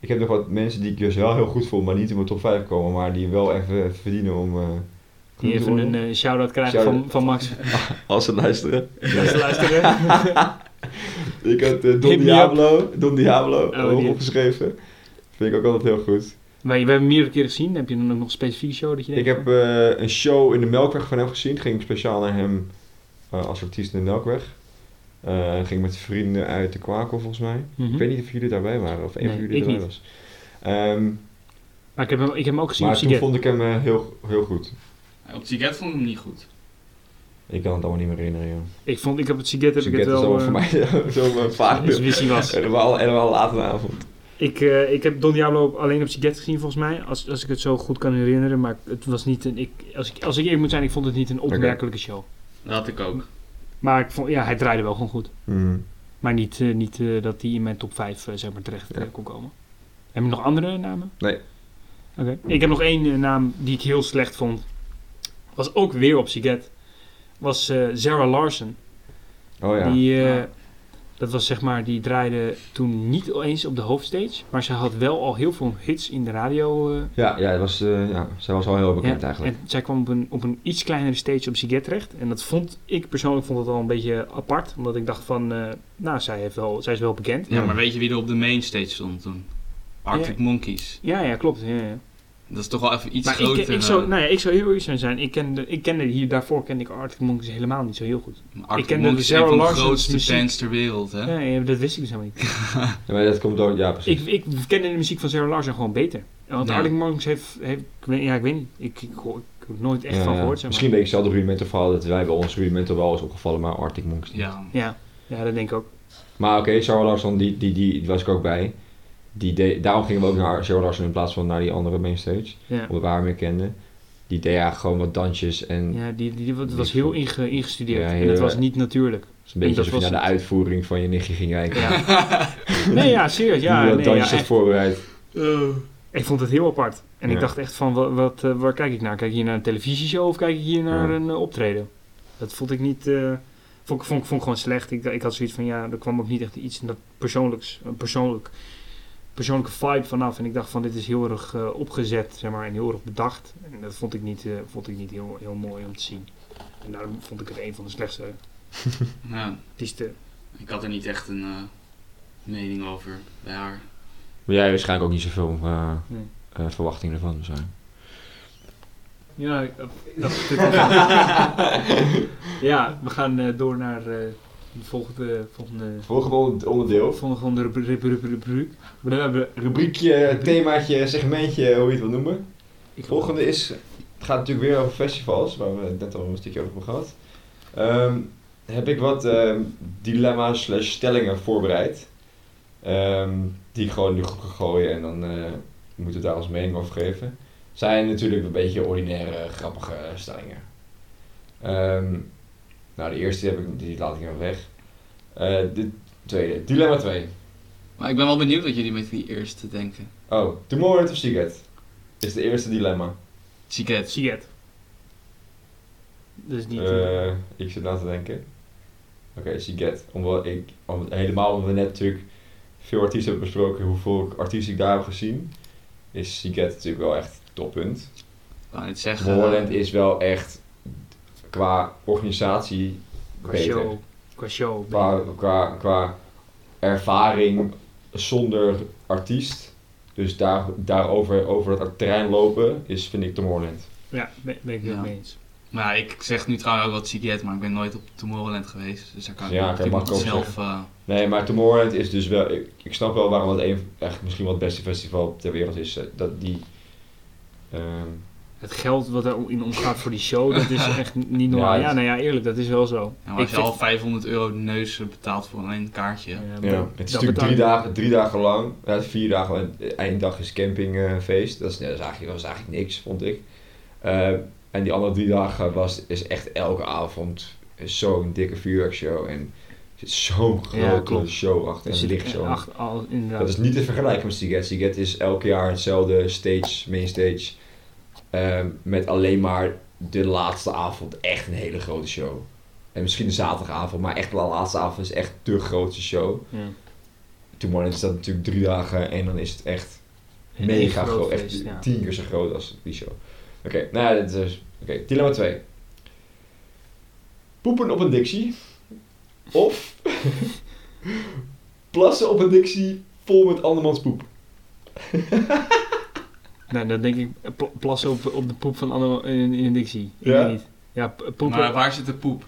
Ik heb nog wat mensen die ik dus wel heel goed vond, maar niet in mijn top 5 komen. Maar die wel even verdienen om... eh, Die even een eh, shout-out krijgen van, van Max. Als ze luisteren. Als ze luisteren. Ik had eh, Don Diablo, Don Diablo Oh, opgeschreven. Vind ik ook altijd heel goed. Maar we hebben meerdere keren gezien. Heb je dan ook nog een specifieke show dat je Ik denkt? heb eh, een show in de Melkweg van hem gezien. Ging speciaal naar hem eh, als artiest in de Melkweg. Eh, ging met vrienden uit de Kwakel volgens mij. Mhm. Ik weet niet of jullie daarbij waren of een Nee, van jullie ik erbij niet. was. Ehm, Maar ik heb hem, ik heb hem ook gezien maar op toen Siget. vond ik hem eh, heel, heel goed. Op Siget vond ik hem niet goed. Ik kan het allemaal niet meer herinneren. joh. Ik vond, ik heb het Siget heb ik Siget het is wel... allemaal voor eh, mij zo'n vaag is wist hij was. Helemaal, helemaal laat in de avond. Ik, eh, ik heb Don Diablo alleen op Siget gezien volgens mij, als, als ik het zo goed kan herinneren. Maar het was niet een, ik, als, ik, als ik eerlijk moet zijn, ik vond het niet een opmerkelijke show. Dat had ik ook. Maar ik vond, ja, hij draaide wel gewoon goed. Mhm. Maar niet, eh, niet eh, dat hij in mijn top 5 zeg maar, terecht eh, Ja. kon komen. Heb je nog andere namen? Nee. Oké. Ik heb nog één eh, naam die ik heel slecht vond. Was ook weer op Siget. Was eh Sarah Larson. Oh ja. Die, eh, Ja. Dat was zeg maar, die draaide toen niet eens op de hoofdstage. Maar ze had wel al heel veel hits in de radio. eh, Ja, ja, het was, eh, ja, zij was al heel bekend ja, eigenlijk. En zij kwam op een, op een iets kleinere stage op Siget terecht. En dat vond ik persoonlijk vond het al een beetje apart. Omdat ik dacht van, eh, nou, zij, heeft wel, zij is wel bekend. Ja, maar weet je wie er op de mainstage stond toen? Arctic Monkeys. Ja, ja, klopt. Ja, ja. Dat is toch wel even iets Maar ik, groter. ik, zou, eh, nou ja, ik zou heel eerlijk zijn. Ik kende, ik kende hier daarvoor kende ik Arctic Monkeys helemaal niet zo heel goed. Arctic ik ken de Monkeys is een Sarah van de grootste muziek. bands ter wereld, hè? Ja, ja, dat wist ik dus helemaal niet. Ja, maar dat komt door, ja precies. ik, ik kende de muziek van Sarah Larson gewoon beter. Want Ja. Arctic Monkeys heeft, heeft ik weet, ja, ik weet niet. Ik, ik, hoor- ik heb er nooit echt Ja, van gehoord. Zeg maar. Misschien weet ik zelf de rudimental verhaal dat wij bij ons rudimental wel is opgevallen, maar Arctic Monkeys niet. Ja. Ja, ja, dat denk ik ook. Maar oké, Sarah Larsson, die, die, die, die was ik ook bij. Die daarom gingen we ook naar Larsson in plaats van naar die andere mainstage. Ja. Omdat we haar meer kenden. Die deed eigenlijk gewoon wat dansjes en Ja, die, die, dat was heel inge, ingestudeerd. Ja, en het was niet natuurlijk. het is een beetje dat alsof je naar de uitvoering van je nichtje ging kijken. Ja. nee, ja, serieus. Ja, die nee, dansjes ja, had echt. voorbereid. Ik vond het heel apart. En ik dacht echt van, wat, wat, eh, waar kijk ik naar? Kijk ik hier naar een televisieshow of kijk ik hier naar een eh, optreden? Dat vond ik niet... eh, Vond, ik- vond, ik- vond ik gewoon slecht. Ik, ik had zoiets van, ja, er kwam ook niet echt iets dat persoonlijks, persoonlijk, persoonlijke vibe vanaf. En ik dacht van, dit is heel erg eh, opgezet, zeg maar, en heel erg bedacht. En dat vond ik niet, eh, vond ik niet heel, heel mooi om te zien. En daarom vond ik het een van de slechtste Ja, artiesten. ik had er niet echt een eh, mening over bij haar. Maar jij waarschijnlijk ook niet zoveel eh, Nee. eh, verwachtingen ervan zijn. Ja, ik- dat, ja, we gaan eh, door naar eh, volgende, volgende, Volgende onderdeel. volgende rubriek. Rubriekje, themaatje, segmentje, hoe je het wil noemen. Volgende is, het gaat natuurlijk weer over festivals, waar we het net al een stukje over hebben gehad. Ehm, heb ik wat ehm, dilemma's slash stellingen voorbereid. Ehm, die ik gewoon in de groep ga gooien en dan eh, moeten we daar ons mening over geven. Zijn natuurlijk een beetje ordinaire, grappige stellingen. Ehm, nou, de eerste heb ik, die laat ik even weg. Eh, de tweede, dilemma 2. Maar ik ben wel benieuwd wat jullie met die eerste denken. Oh, Tomorrowland of Seagate? Is de eerste dilemma. Chiquet. Siget. Dus niet... eh, ik zit na te denken. Oké, okay, Siget. Omdat ik, om, helemaal omdat we net natuurlijk veel artiesten hebben besproken, hoeveel artiesten ik daar heb gezien, is Siget natuurlijk wel echt toppunt. Ik wou net zeggen. Tomorrowland is wel echt qua organisatie qua beter. show. Qua show. Qua, qua, qua ervaring zonder artiest. Dus daar, daarover over het terrein lopen is, vind ik, Tomorrowland. Ja, ben, ben ik het Ja. mee eens. Maar ik zeg nu trouwens ook wat Chiquet, maar ik ben nooit op Tomorrowland geweest. Dus daar kan ik Ja, dat ik niet ook zelf... eh, Nee, maar Tomorrowland is dus wel... Ik, ik snap wel waarom het een, echt misschien wel het beste festival ter wereld is. eh, Dat die... ehm, Het geld wat erin omgaat voor die show, dat is echt niet normaal. Ja, nou ja, eerlijk, dat is wel zo. ja, maar Ik als je vind- al 500 euro de neus betaalt voor alleen een kaartje. Ja, ja, dat- het is dat natuurlijk drie dagen, drie dagen lang. Ja, vier dagen. want Eén dag is campingfeest. dat, is, ja, dat, is eigenlijk, dat is eigenlijk niks, vond ik. Eh, en die andere drie dagen was, is echt elke avond zo'n dikke vuurwerkshow. En er zit zo'n grote show achter. Er En zit licht zo. acht- al, inderdaad. Dat is niet te vergelijken met Siget. Siget is elk jaar hetzelfde stage, main stage. Ehm, met alleen maar de laatste avond echt een hele grote show. En misschien de zaterdagavond, maar echt de laatste avond is echt de grootste show. Ja. Tomorrowland is dat natuurlijk drie dagen en dan is het echt mega groot groot. Echt ja. tien keer zo groot als die show. Oké, nou ja, dit is... Oké, dilemma 2. Poepen op een dictie. Of plassen op een dictie vol met andermans poep. Nou, dan denk ik pl- plassen op, op de poep van andere in, in een dictie. Ik Ja? weet niet. Ja, p- poepen. Maar waar zit de poep?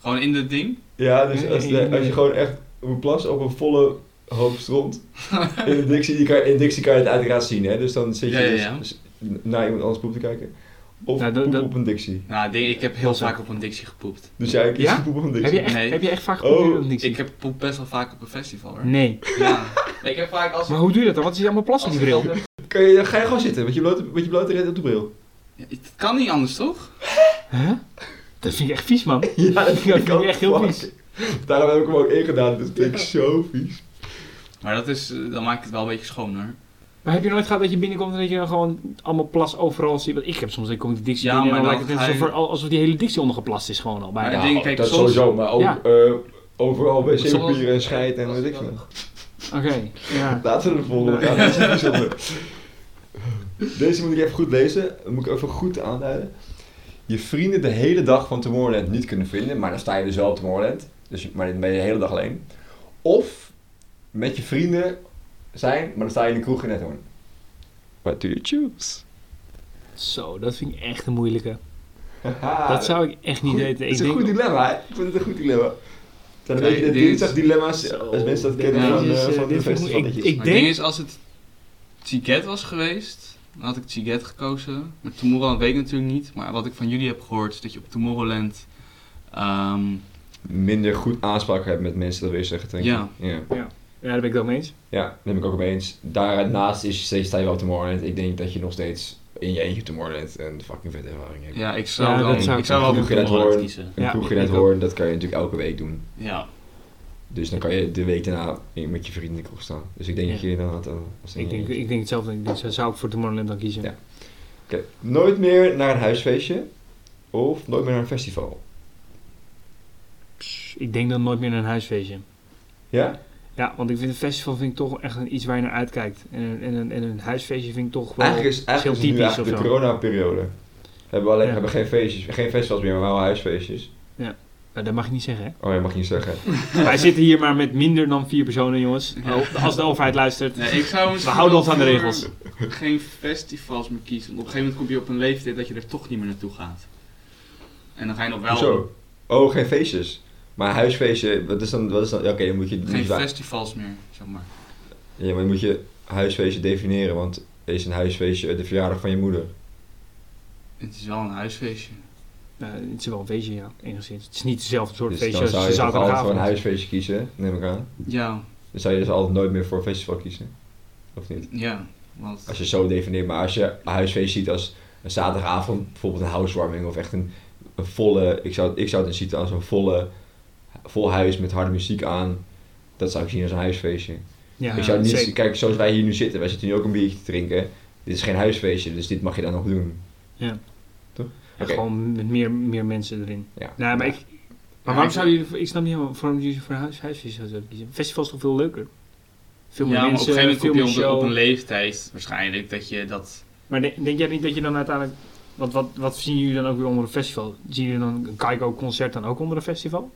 Gewoon in het ding? Ja, dus als, de- als je gewoon echt moet plassen op een volle hoop stront in dictie, die kan, in dictie kan je het uiteraard zien, hè? Dus dan zit je Ja, ja, dus, ja. dus naar iemand anders poep te kijken. Of Nou, dat- poep dat- op een dictie. Nou, ik, denk, ik heb heel vaak op een dictie gepoept. Dus jij kiest Ja? poep op een heb, dictie. je echt, Nee. heb je echt vaak Oh, gepoept op een dictie? Ik heb poep best wel vaak op een festival hoor. Nee. Ja. Ik heb vaak als Maar hoe doe je dat dan? Wat is die allemaal plassen op die bril? Kan je, ga je gewoon zitten met je blote, met je blote op de bril. Ja, Het kan niet anders toch? Huh? Dat vind ik echt vies, man. Ja, dat vind ik echt heel fuck. vies. Daarom heb ik hem ook ingedaan, dus dat vind ik zo vies. Maar dat is, eh, dan maakt het wel een beetje schoner. Maar heb je nooit gehad dat je binnenkomt en dat je dan gewoon allemaal plas overal ziet? Want ik heb soms, ik kom die dictie Ja, binnen en dan maar lijkt het alsof, er- die hele dictie ondergeplast is gewoon al. Maar denk, kijk, dat soms- sowieso, maar ook Ja. eh, overal bij zeepapier en scheid en weet ik veel. Oké, ja. Laten we de volgende gaan. Deze moet ik even goed lezen. Dat moet ik even goed aanduiden. Je vrienden de hele dag van Tomorrowland niet kunnen vinden, maar dan sta je dus wel op Tomorrowland. Dus, maar dan ben je de hele dag alleen. Of met je vrienden zijn, maar dan sta je in de kroeg in Nethoorn. What do you choose? Zo, dat vind ik echt een moeilijke. Haha, Dat zou ik echt niet goed- weten. Het is een denk, goed dilemma, hè? Ik vind het een goed dilemma. Het zijn een beetje de is- Zo, als mensen dat kennen van, is, eh, eh, van de ik- ik- Maar het denk- ding is, als het Chiquet was geweest, dan had ik Chiquet gekozen. Maar Tomorrowland weet ik natuurlijk niet. Maar wat ik van jullie heb gehoord, is dat je op Tomorrowland... ehm, minder goed aanspraak hebt met mensen, dat je zeggen, denk ik. Ja. ja. Ja, daar ben ik het ook mee eens. Ja, daar ben ik ook mee eens. Daarnaast is steeds sta je wel Tomorrowland. Ik denk dat je nog steeds in je eentje Tomorrowland een fucking vette ervaring hebt. ja, ik zou, Ja, dan, dat zou ik ik zou wel. Tomorrowland Hoorn. kiezen. Een Ja, kroegje ik net horen, dat kan je natuurlijk elke week doen. Ja. Dus dan kan je de week daarna met je vrienden in de kroeg staan. Dus ik denk Ja. dat je inderdaad... eh, als Ik denk, ik denk hetzelfde. Dus zou ik voor Tomorrowland dan kiezen. Ja. Oké, nooit meer naar een huisfeestje of nooit meer naar een festival. Ik denk dan nooit meer naar een huisfeestje. Ja? Ja, want ik vind een festival vind ik toch echt een, iets waar je naar uitkijkt. En, een- en, een- en een huisfeestje vind ik toch wel Eigenlijk is, eigenlijk is heel nu typisch eigenlijk of de corona-periode. Hebben we alleen Ja. hebben geen feestjes, geen festivals meer, maar wel huisfeestjes. Nou, dat mag je niet zeggen, hè? Oh, dat mag je niet zeggen. Wij zitten hier maar met minder dan vier personen, jongens. Ja. Oh, Als de overheid luistert. Nee, ik zou misschien houden ons aan de regels. Geen festivals meer kiezen. Want op een gegeven moment kom je op een leeftijd dat je er toch niet meer naartoe gaat. En dan ga je nog wel? Oh, geen feestjes. Maar huisfeestje, wat is dan, wat is dan, ja, oké, dan moet je, moet geen je wa- festivals meer, zeg maar. ja, maar dan moet je huisfeestje definiëren, want is een huisfeestje de verjaardag van je moeder? Het is wel een huisfeestje. Eh, het is wel een feestje, ja, enigszins. Het is niet hetzelfde soort Dus feestje dan als zou je toch altijd voor een huisfeestje kiezen, neem ik aan. Ja, Dan zou je dus altijd nooit meer voor een festival kiezen. Of niet? ja. Want Als je zo definieert, maar als je een huisfeest ziet als een zaterdagavond, bijvoorbeeld een housewarming of echt een, een volle, ik zou, ik zou het zien als een volle, vol huis met harde muziek aan. Dat zou ik zien als een huisfeestje. Ja, ik zou niet, zeker. kijk, zoals wij hier nu zitten, wij zitten nu ook een biertje te drinken. Dit is geen huisfeestje, dus dit mag je dan nog doen. Ja. Toch? Gewoon met meer, meer mensen erin. Ja. Nou, maar ik, maar waarom zouden jullie, ik snap niet helemaal waarom jullie voor een huis, huisfeestje zouden kiezen. Festival is toch veel leuker? Veel meer ja, maar op een mensen, gegeven moment kom je op, een leeftijd waarschijnlijk dat je dat... Maar denk, denk jij niet dat je dan uiteindelijk... Want wat, wat zien jullie dan ook weer onder een festival? Zien jullie dan een Kaiko-concert dan ook onder een festival?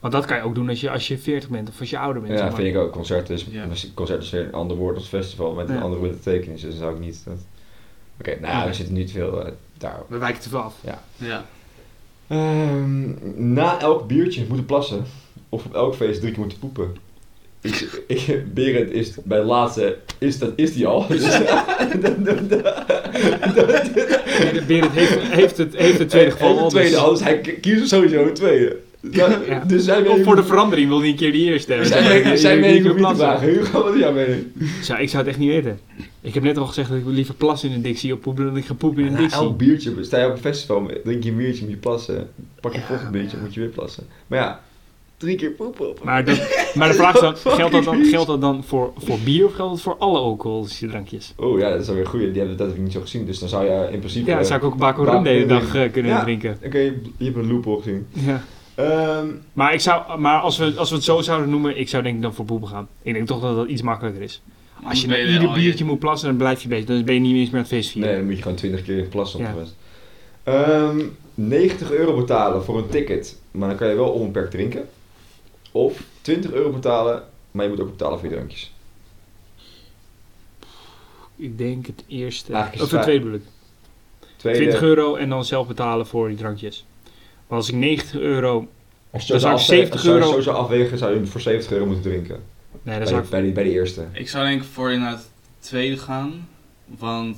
Want dat kan je ook doen als je, als je 40 bent of als je ouder bent. Ja, zeg maar. vind ik ook. Concert is, Ja. concert is weer een ander woord als festival met een Ja. andere betekenis, dus dan zou ik niet... dat- Oké, nou ja, we zitten niet veel daar. We wijken te veel af. Ja. Ehm, na elk biertje moeten plassen. Of op elk feest drie keer moeten poepen. Ik, ik, Berend is bij de laatste, is, dat, is die al. Dus, Berend heeft, heeft, het, heeft het tweede geval al. de tweede, dus- anders hij kiest er sowieso een tweede. Ja, Ja. Dus zijn Of voor de verandering wil hij een keer die eerste hebben. zijn Ja, zijn mening niet te plassen. vragen. Hugo, wat is jouw mening? Zou- ik zou het echt niet weten. Ik heb net al gezegd dat ik liever plas in een dictie op poepen dan dat ik ga poepen in een dictie. elk biertje, sta je op een festival, drink je een biertje, moet je plassen. Pak je een volgend biertje, moet je weer plassen. Maar ja, drie keer poepen op. Maar, dat, maar de vraag is dan, geldt dat dan, geldt dat dan voor, voor bier of geldt dat voor alle alcoholische drankjes? Oh ja, dat is alweer een goeie. Die hebben, dat heb ik niet zo gezien. Dus dan zou je in principe... Ja, dan zou ik ook een Baco Rum de hele dag eh, kunnen Ja. drinken. Oké, je hebt een loophole gezien. Ja. Ehm, Maar, ik zou, maar als, we, als we het zo zouden noemen, ik zou denk ik dan voor poepen gaan. Ik denk toch dat dat iets makkelijker is. Als je naar ieder al je- biertje moet plassen, dan blijf je bezig. Dan ben je niet eens meer aan het feest vieren. nee, dan moet je gewoon 20 keer plassen op Ja. de rest. Ehm, 90 euro betalen voor een ticket, maar dan kan je wel onbeperkt drinken. Of 20 euro betalen, maar je moet ook betalen voor je drankjes. Ik denk het eerste. Of het tweede bedoel ik. Tweede, 20 euro en dan zelf betalen voor die drankjes. Maar als ik 90 euro... Als je dan zo zou ik afwe- 70 als je euro- zo zou afwegen, zou je voor 70 euro moeten drinken. Nee, dan Bij, zou de, ik... bij, die, bij de eerste. Ik zou denk ik voor inderdaad het tweede gaan. Want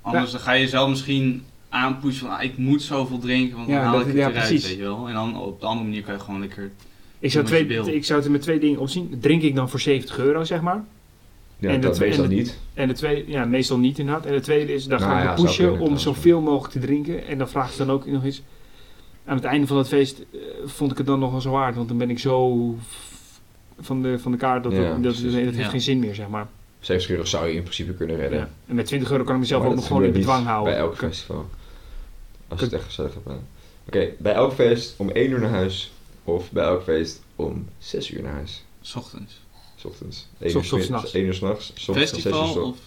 anders dan ga je zelf misschien aanpushen van ah, ik moet zoveel drinken, want dan Ja, haal dat- ik het ja, eruit, precies. weet je wel. En dan op de andere manier kan je gewoon lekker... Ik zou, twee, ik zou het er met twee dingen opzien. Drink ik dan voor 70 euro, zeg maar. Ja, En dat de- meestal en de- niet. En de tweede, ja, meestal niet inderdaad. En de tweede is, dan Nou ga ik ja, me zou pushen om zoveel mogelijk te drinken. En dan vraag ik dan ook nog eens... Aan het einde van het feest eh, vond ik het dan nog wel zo waard. Want dan ben ik zo van de, van de kaart dat, Ja, dat, dat, heeft Ja. geen zin meer, zeg maar. 70 euro zou je in principe kunnen redden. Ja. En met 20 euro kan ik mezelf Maar ook dat nog gewoon in bedwang houden. Bij elk festival. Als je het echt gezellig hebt. gedaan. Oké, bij elk feest om 1 uur naar huis. Of bij elk feest om 6 uur naar huis. S ochtends. S ochtends. 1 S uur, s'nachts. 1 uur s'nachts. uur Festival of...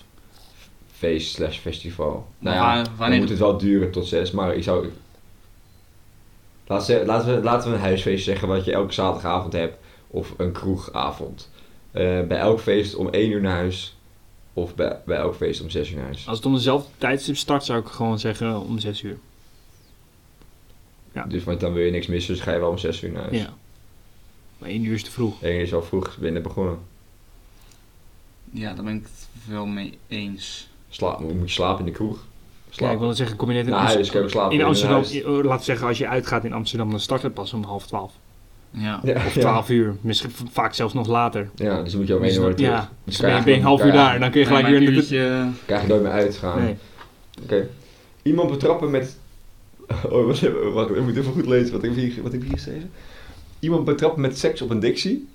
Feest slash festival. Maar Nou ja, waar- dan moet het wel duren tot 6. Maar ik zou... Laten we, laten, we, laten we een huisfeest zeggen wat je elke zaterdagavond hebt. Of een kroegavond. Eh, bij elk feest om 1 uur naar huis. Of bij, bij elk feest om 6 uur naar huis. Als het om dezelfde tijdstip start, zou ik gewoon zeggen om 6 uur. Ja. Dus want dan wil je niks missen, dus ga je wel om 6 uur naar huis. Ja. Maar 1 uur is te vroeg. En je is al vroeg binnen begonnen. Ja, daar ben ik het wel mee eens. Slaap, moet je slapen in de kroeg? Ja, Slapen. ik wil zeggen, kom je net in, naar Amst- huis, kan je ook slapen in in Amsterdam. eh, Laten we zeggen, als je uitgaat in Amsterdam, dan start het pas om half 12. Ja. Ja, Of ja. 12 uur. Misschien vaak zelfs nog later. Ja, dus dan moet je om Dus 1 uur dan- terug. ja, Dus Dus ben je, ben je een kan half uur daar. Dan kun je gelijk weer... een in de- uurtje... Krijg je nooit meer uitgaan. Nee. Oké. Iemand betrappen met... Oh, wacht ik moet even goed lezen wat ik heb hier, wat ik heb hier geschreven. Iemand betrappen met seks op een dictie.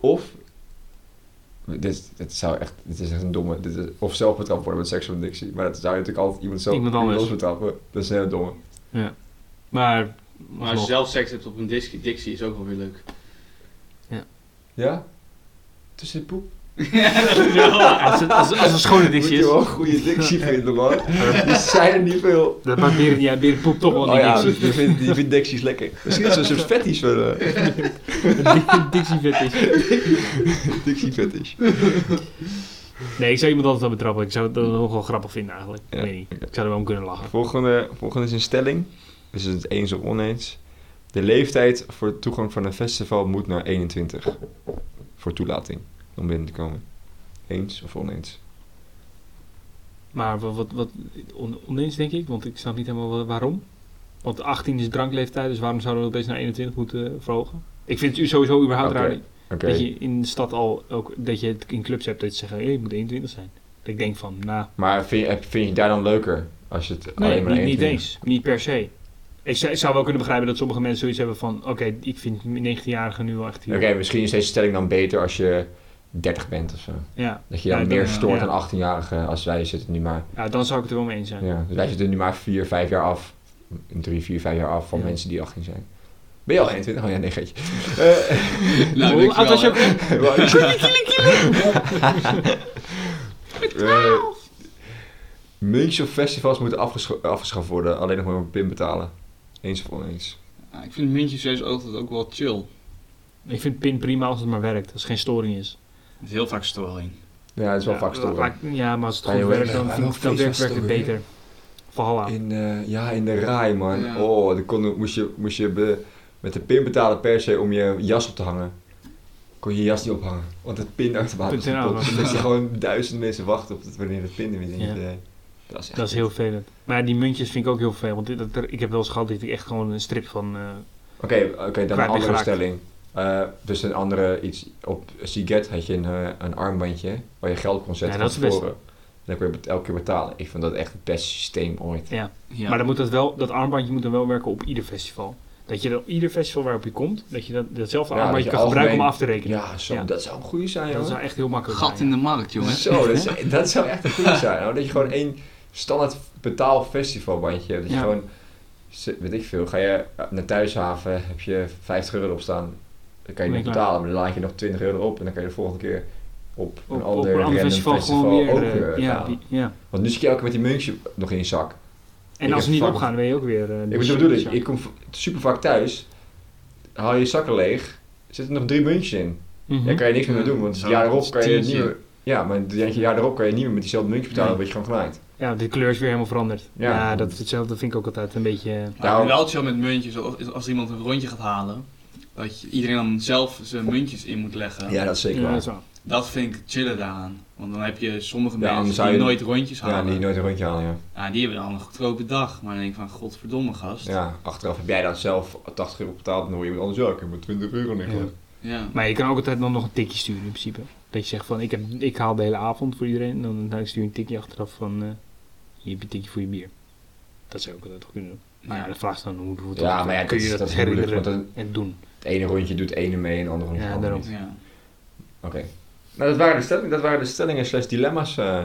Of... Dit, dit zou echt... Dit is echt een domme... Dit is, of zelf betrapt worden met seks op een dictie. Maar dat zou je natuurlijk altijd iemand zelf Iemand anders. betrappen. Dat is een hele domme. Maar Maar als je zelf seks hebt op een Dixie, Dixie is ook wel weer leuk. Ja? Tussen de poep? Ja, dat is wel waar. Als het, als, een schone Moet dictie je is. wel een goede dictie vinden, man. Die zijn er niet veel. Dat maakt Beren, ja, Beren poept toch wel Oh een ja, dictie. die vindt, die vindt dicties lekker. Misschien is het zo'n fetish wel. Een dictie vet is. Dictie fetish. Nee, ik zou iemand altijd wel betrappen. Ik zou het nog wel grappig vinden eigenlijk. Ja, Ik weet niet. Ik zou er wel om kunnen lachen. Volgende, volgende is een stelling. Dus het eens of oneens. De leeftijd voor toegang van een festival moet naar 21. Voor toelating. Om binnen te komen. Eens of oneens? Maar wat, wat, wat on- oneens denk ik, want ik snap niet helemaal wa- waarom. Want 18 is drankleeftijd, dus waarom zouden we opeens naar 21 moeten verhogen? Ik vind het sowieso überhaupt raar dat je in de stad al ook, dat je het in clubs hebt dat je zegt, hey, je moet 21 zijn. Dat ik denk van, nou, Maar vind je, vind je daar dan leuker? Als je het nee, alleen maar niet, naar niet 21 eens. Niet per se. Ik zou, ik zou wel kunnen begrijpen dat sommige mensen zoiets hebben van, oké, ik vind 19-jarigen nu wel echt. Oké, misschien is deze stelling dan beter als je 30 bent of zo. Ja. Dat je dan Ja, meer dan, stoort ja. dan 18-jarigen als wij zitten nu maar... ja, dan zou ik het er wel mee eens zijn. Ja, dus wij zitten nu maar 4, 5 jaar af. 3, 4, 5 jaar af van Ja. mensen die 18 zijn. Ben je al 21? Oh ja, nee, geetje. Eh, Nou, Hoe oud was je ook weer? Eh, Muntjes of festivals moeten afgescha- afgeschaft worden. Alleen nog maar een pin betalen. Eens of oneens. Ja, ik vind muntjes juist altijd ook wel chill. Ik vind PIN prima als het maar werkt, als er geen storing is. Het is heel vaak storing. Ja, het is wel ja, vaak storen. maar- Ja, maar als het goed werkt, dan werkt was het beter. Valhalla. In, eh, ja, in de raai, man. Ja. Oh, dan kon, moest je, moest je be- met de pin betalen per se om je jas op te hangen. Kon je je jas niet ophangen, want het pinautomaat was Pinautomaat kapot. was Dus dat je gewoon duizend mensen wachten op het, wanneer het pin er weer niet Ja. eh, Dat is echt Dat is heel vervelend. Maar ja, die muntjes vind ik ook heel vervelend. Want er- ik heb wel eens gehad dat ik echt gewoon een strip van... eh, Oké, oké, dan een andere stelling. Eh, dus een andere iets. Op Siget had je een, eh, een armbandje waar je geld kon zetten Ja, dat van is best- tevoren. En dan kon je bet- elke keer betalen. Ik vind dat echt het beste systeem ooit. ja. Ja. Maar dan moet dat, wel, dat armbandje moet dan wel werken op ieder festival. Dat je dan op ieder festival waarop je komt, dat je dat, datzelfde Ja, armbandje dat kan gebruiken om af te rekenen. Ja, zo, Ja. dat zou een goede zijn, dat hoor. zou echt heel makkelijk Gat zijn. in de markt, jongen. Zo, dat, zou- dat zou echt een goede zijn. Hoor. Dat je gewoon één standaard betaal festivalbandje hebt. Dat je gewoon, weet ik veel, ga je naar Thuishaven, heb je 50 euro erop staan. Dan kan je niet je betalen, maar dan laat je nog 20 euro erop. En dan kan je de volgende keer op een Op, op ander, een ander random festival, gewoon weer... ook eh, weer ja, betalen. die- ja. Want nu zit je elke keer met die muntje nog in je zak. En Ik als ze niet opgaan, dan ben je ook weer... eh, Ik bedoel, ik, ik kom super vaak thuis, haal je je zakken leeg, zitten er nog drie muntjes in. Mhm. Daar kan je niks meer mee doen, want zo, het jaar erop is kan je het niet meer... Ja, maar het jaar erop kan je niet meer met diezelfde muntjes betalen, Nee. dan word je gewoon genaaid. Ja, de kleur is weer helemaal veranderd. Ja. Ja, dat, hetzelfde vind ik ook altijd een beetje... Nou- wel chill met muntjes, als, als iemand een rondje gaat halen, dat je, iedereen dan zelf zijn muntjes in moet leggen. Ja, dat is zeker Ja, waar. dat is waar. Dat vind ik chiller daaraan. Want dan heb je sommige Ja, mensen zou die je- nooit rondjes Ja, halen. die nooit een rondje halen, ja. Ja, die hebben dan een goedkope dag. Maar dan denk ik van, godverdomme gast. Ja, achteraf heb jij dan zelf 80 euro betaald en dan hoor je iemand anders, ja, ik heb maar 20 euro neergelegd. Ja. Maar je kan ook altijd dan nog een tikje sturen in principe. Dat je zegt van, ik, heb, ik haal de hele avond voor iedereen. En dan, dan stuur je een tikje achteraf van, eh hier heb je een tikje voor je bier. Dat zou ik altijd nog kunnen doen. Maar ja, Ja. de vraag is dan, hoe, hoe Ja, maar ja, kun dat je is, dat, dat herinneren en doen? Het ene rondje doet het ene mee en het andere rondje Ja, het andere daarom. niet. Ja. Oké. Nou, dat waren de stellingen, dat waren de stellingen slash dilemma's. eh.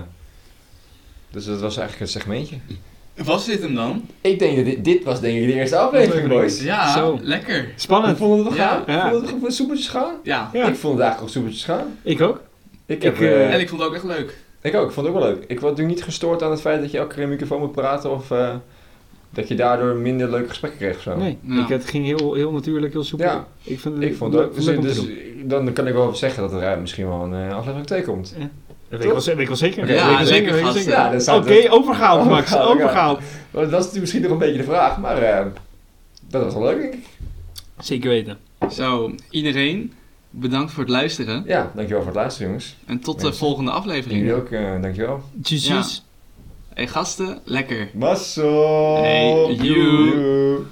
dus dat was eigenlijk een segmentje. Was dit hem dan? Ik denk dat dit, dit was denk ik de eerste aflevering, boys. Ja, Zo. lekker. Spannend. vonden we het Ja. gaan? Ja. Vonden we het goed soepeltjes gaan? Ja. Ja. Ik vond het eigenlijk ook soepeltjes gaan. Ik ook. Ik, heb, Ik, eh, eh, En ik vond het ook echt leuk. ik ook, ik vond het ook wel leuk. Ik was natuurlijk niet gestoord aan het feit dat je elke keer in een microfoon moet praten of eh, dat je daardoor minder leuke gesprekken kreeg of zo. Nee, Ja. ik, het ging heel, heel natuurlijk, heel soepel. Ja. Ik, vind Ik vond het ook. Dus, dus dan kan ik wel zeggen dat er eh, misschien wel een eh, aflevering 2 komt. Dat weet ik wel, ze- weet ik wel zeker. Oké, Dat weet ik wel ja, zeker, zeker. Ja, dat staat Oké, er. overgehaald Max, Overgehaald, ja. dat is misschien nog een beetje de vraag, maar eh, dat was wel leuk denk ik. Zeker weten. Zo, iedereen, bedankt voor het luisteren. Ja, dankjewel voor het luisteren jongens. En tot de volgende En aflevering. jullie ook, eh, dankjewel. Tjus, Ja. tjus. Hey gasten, lekker. Basso! Hey, you.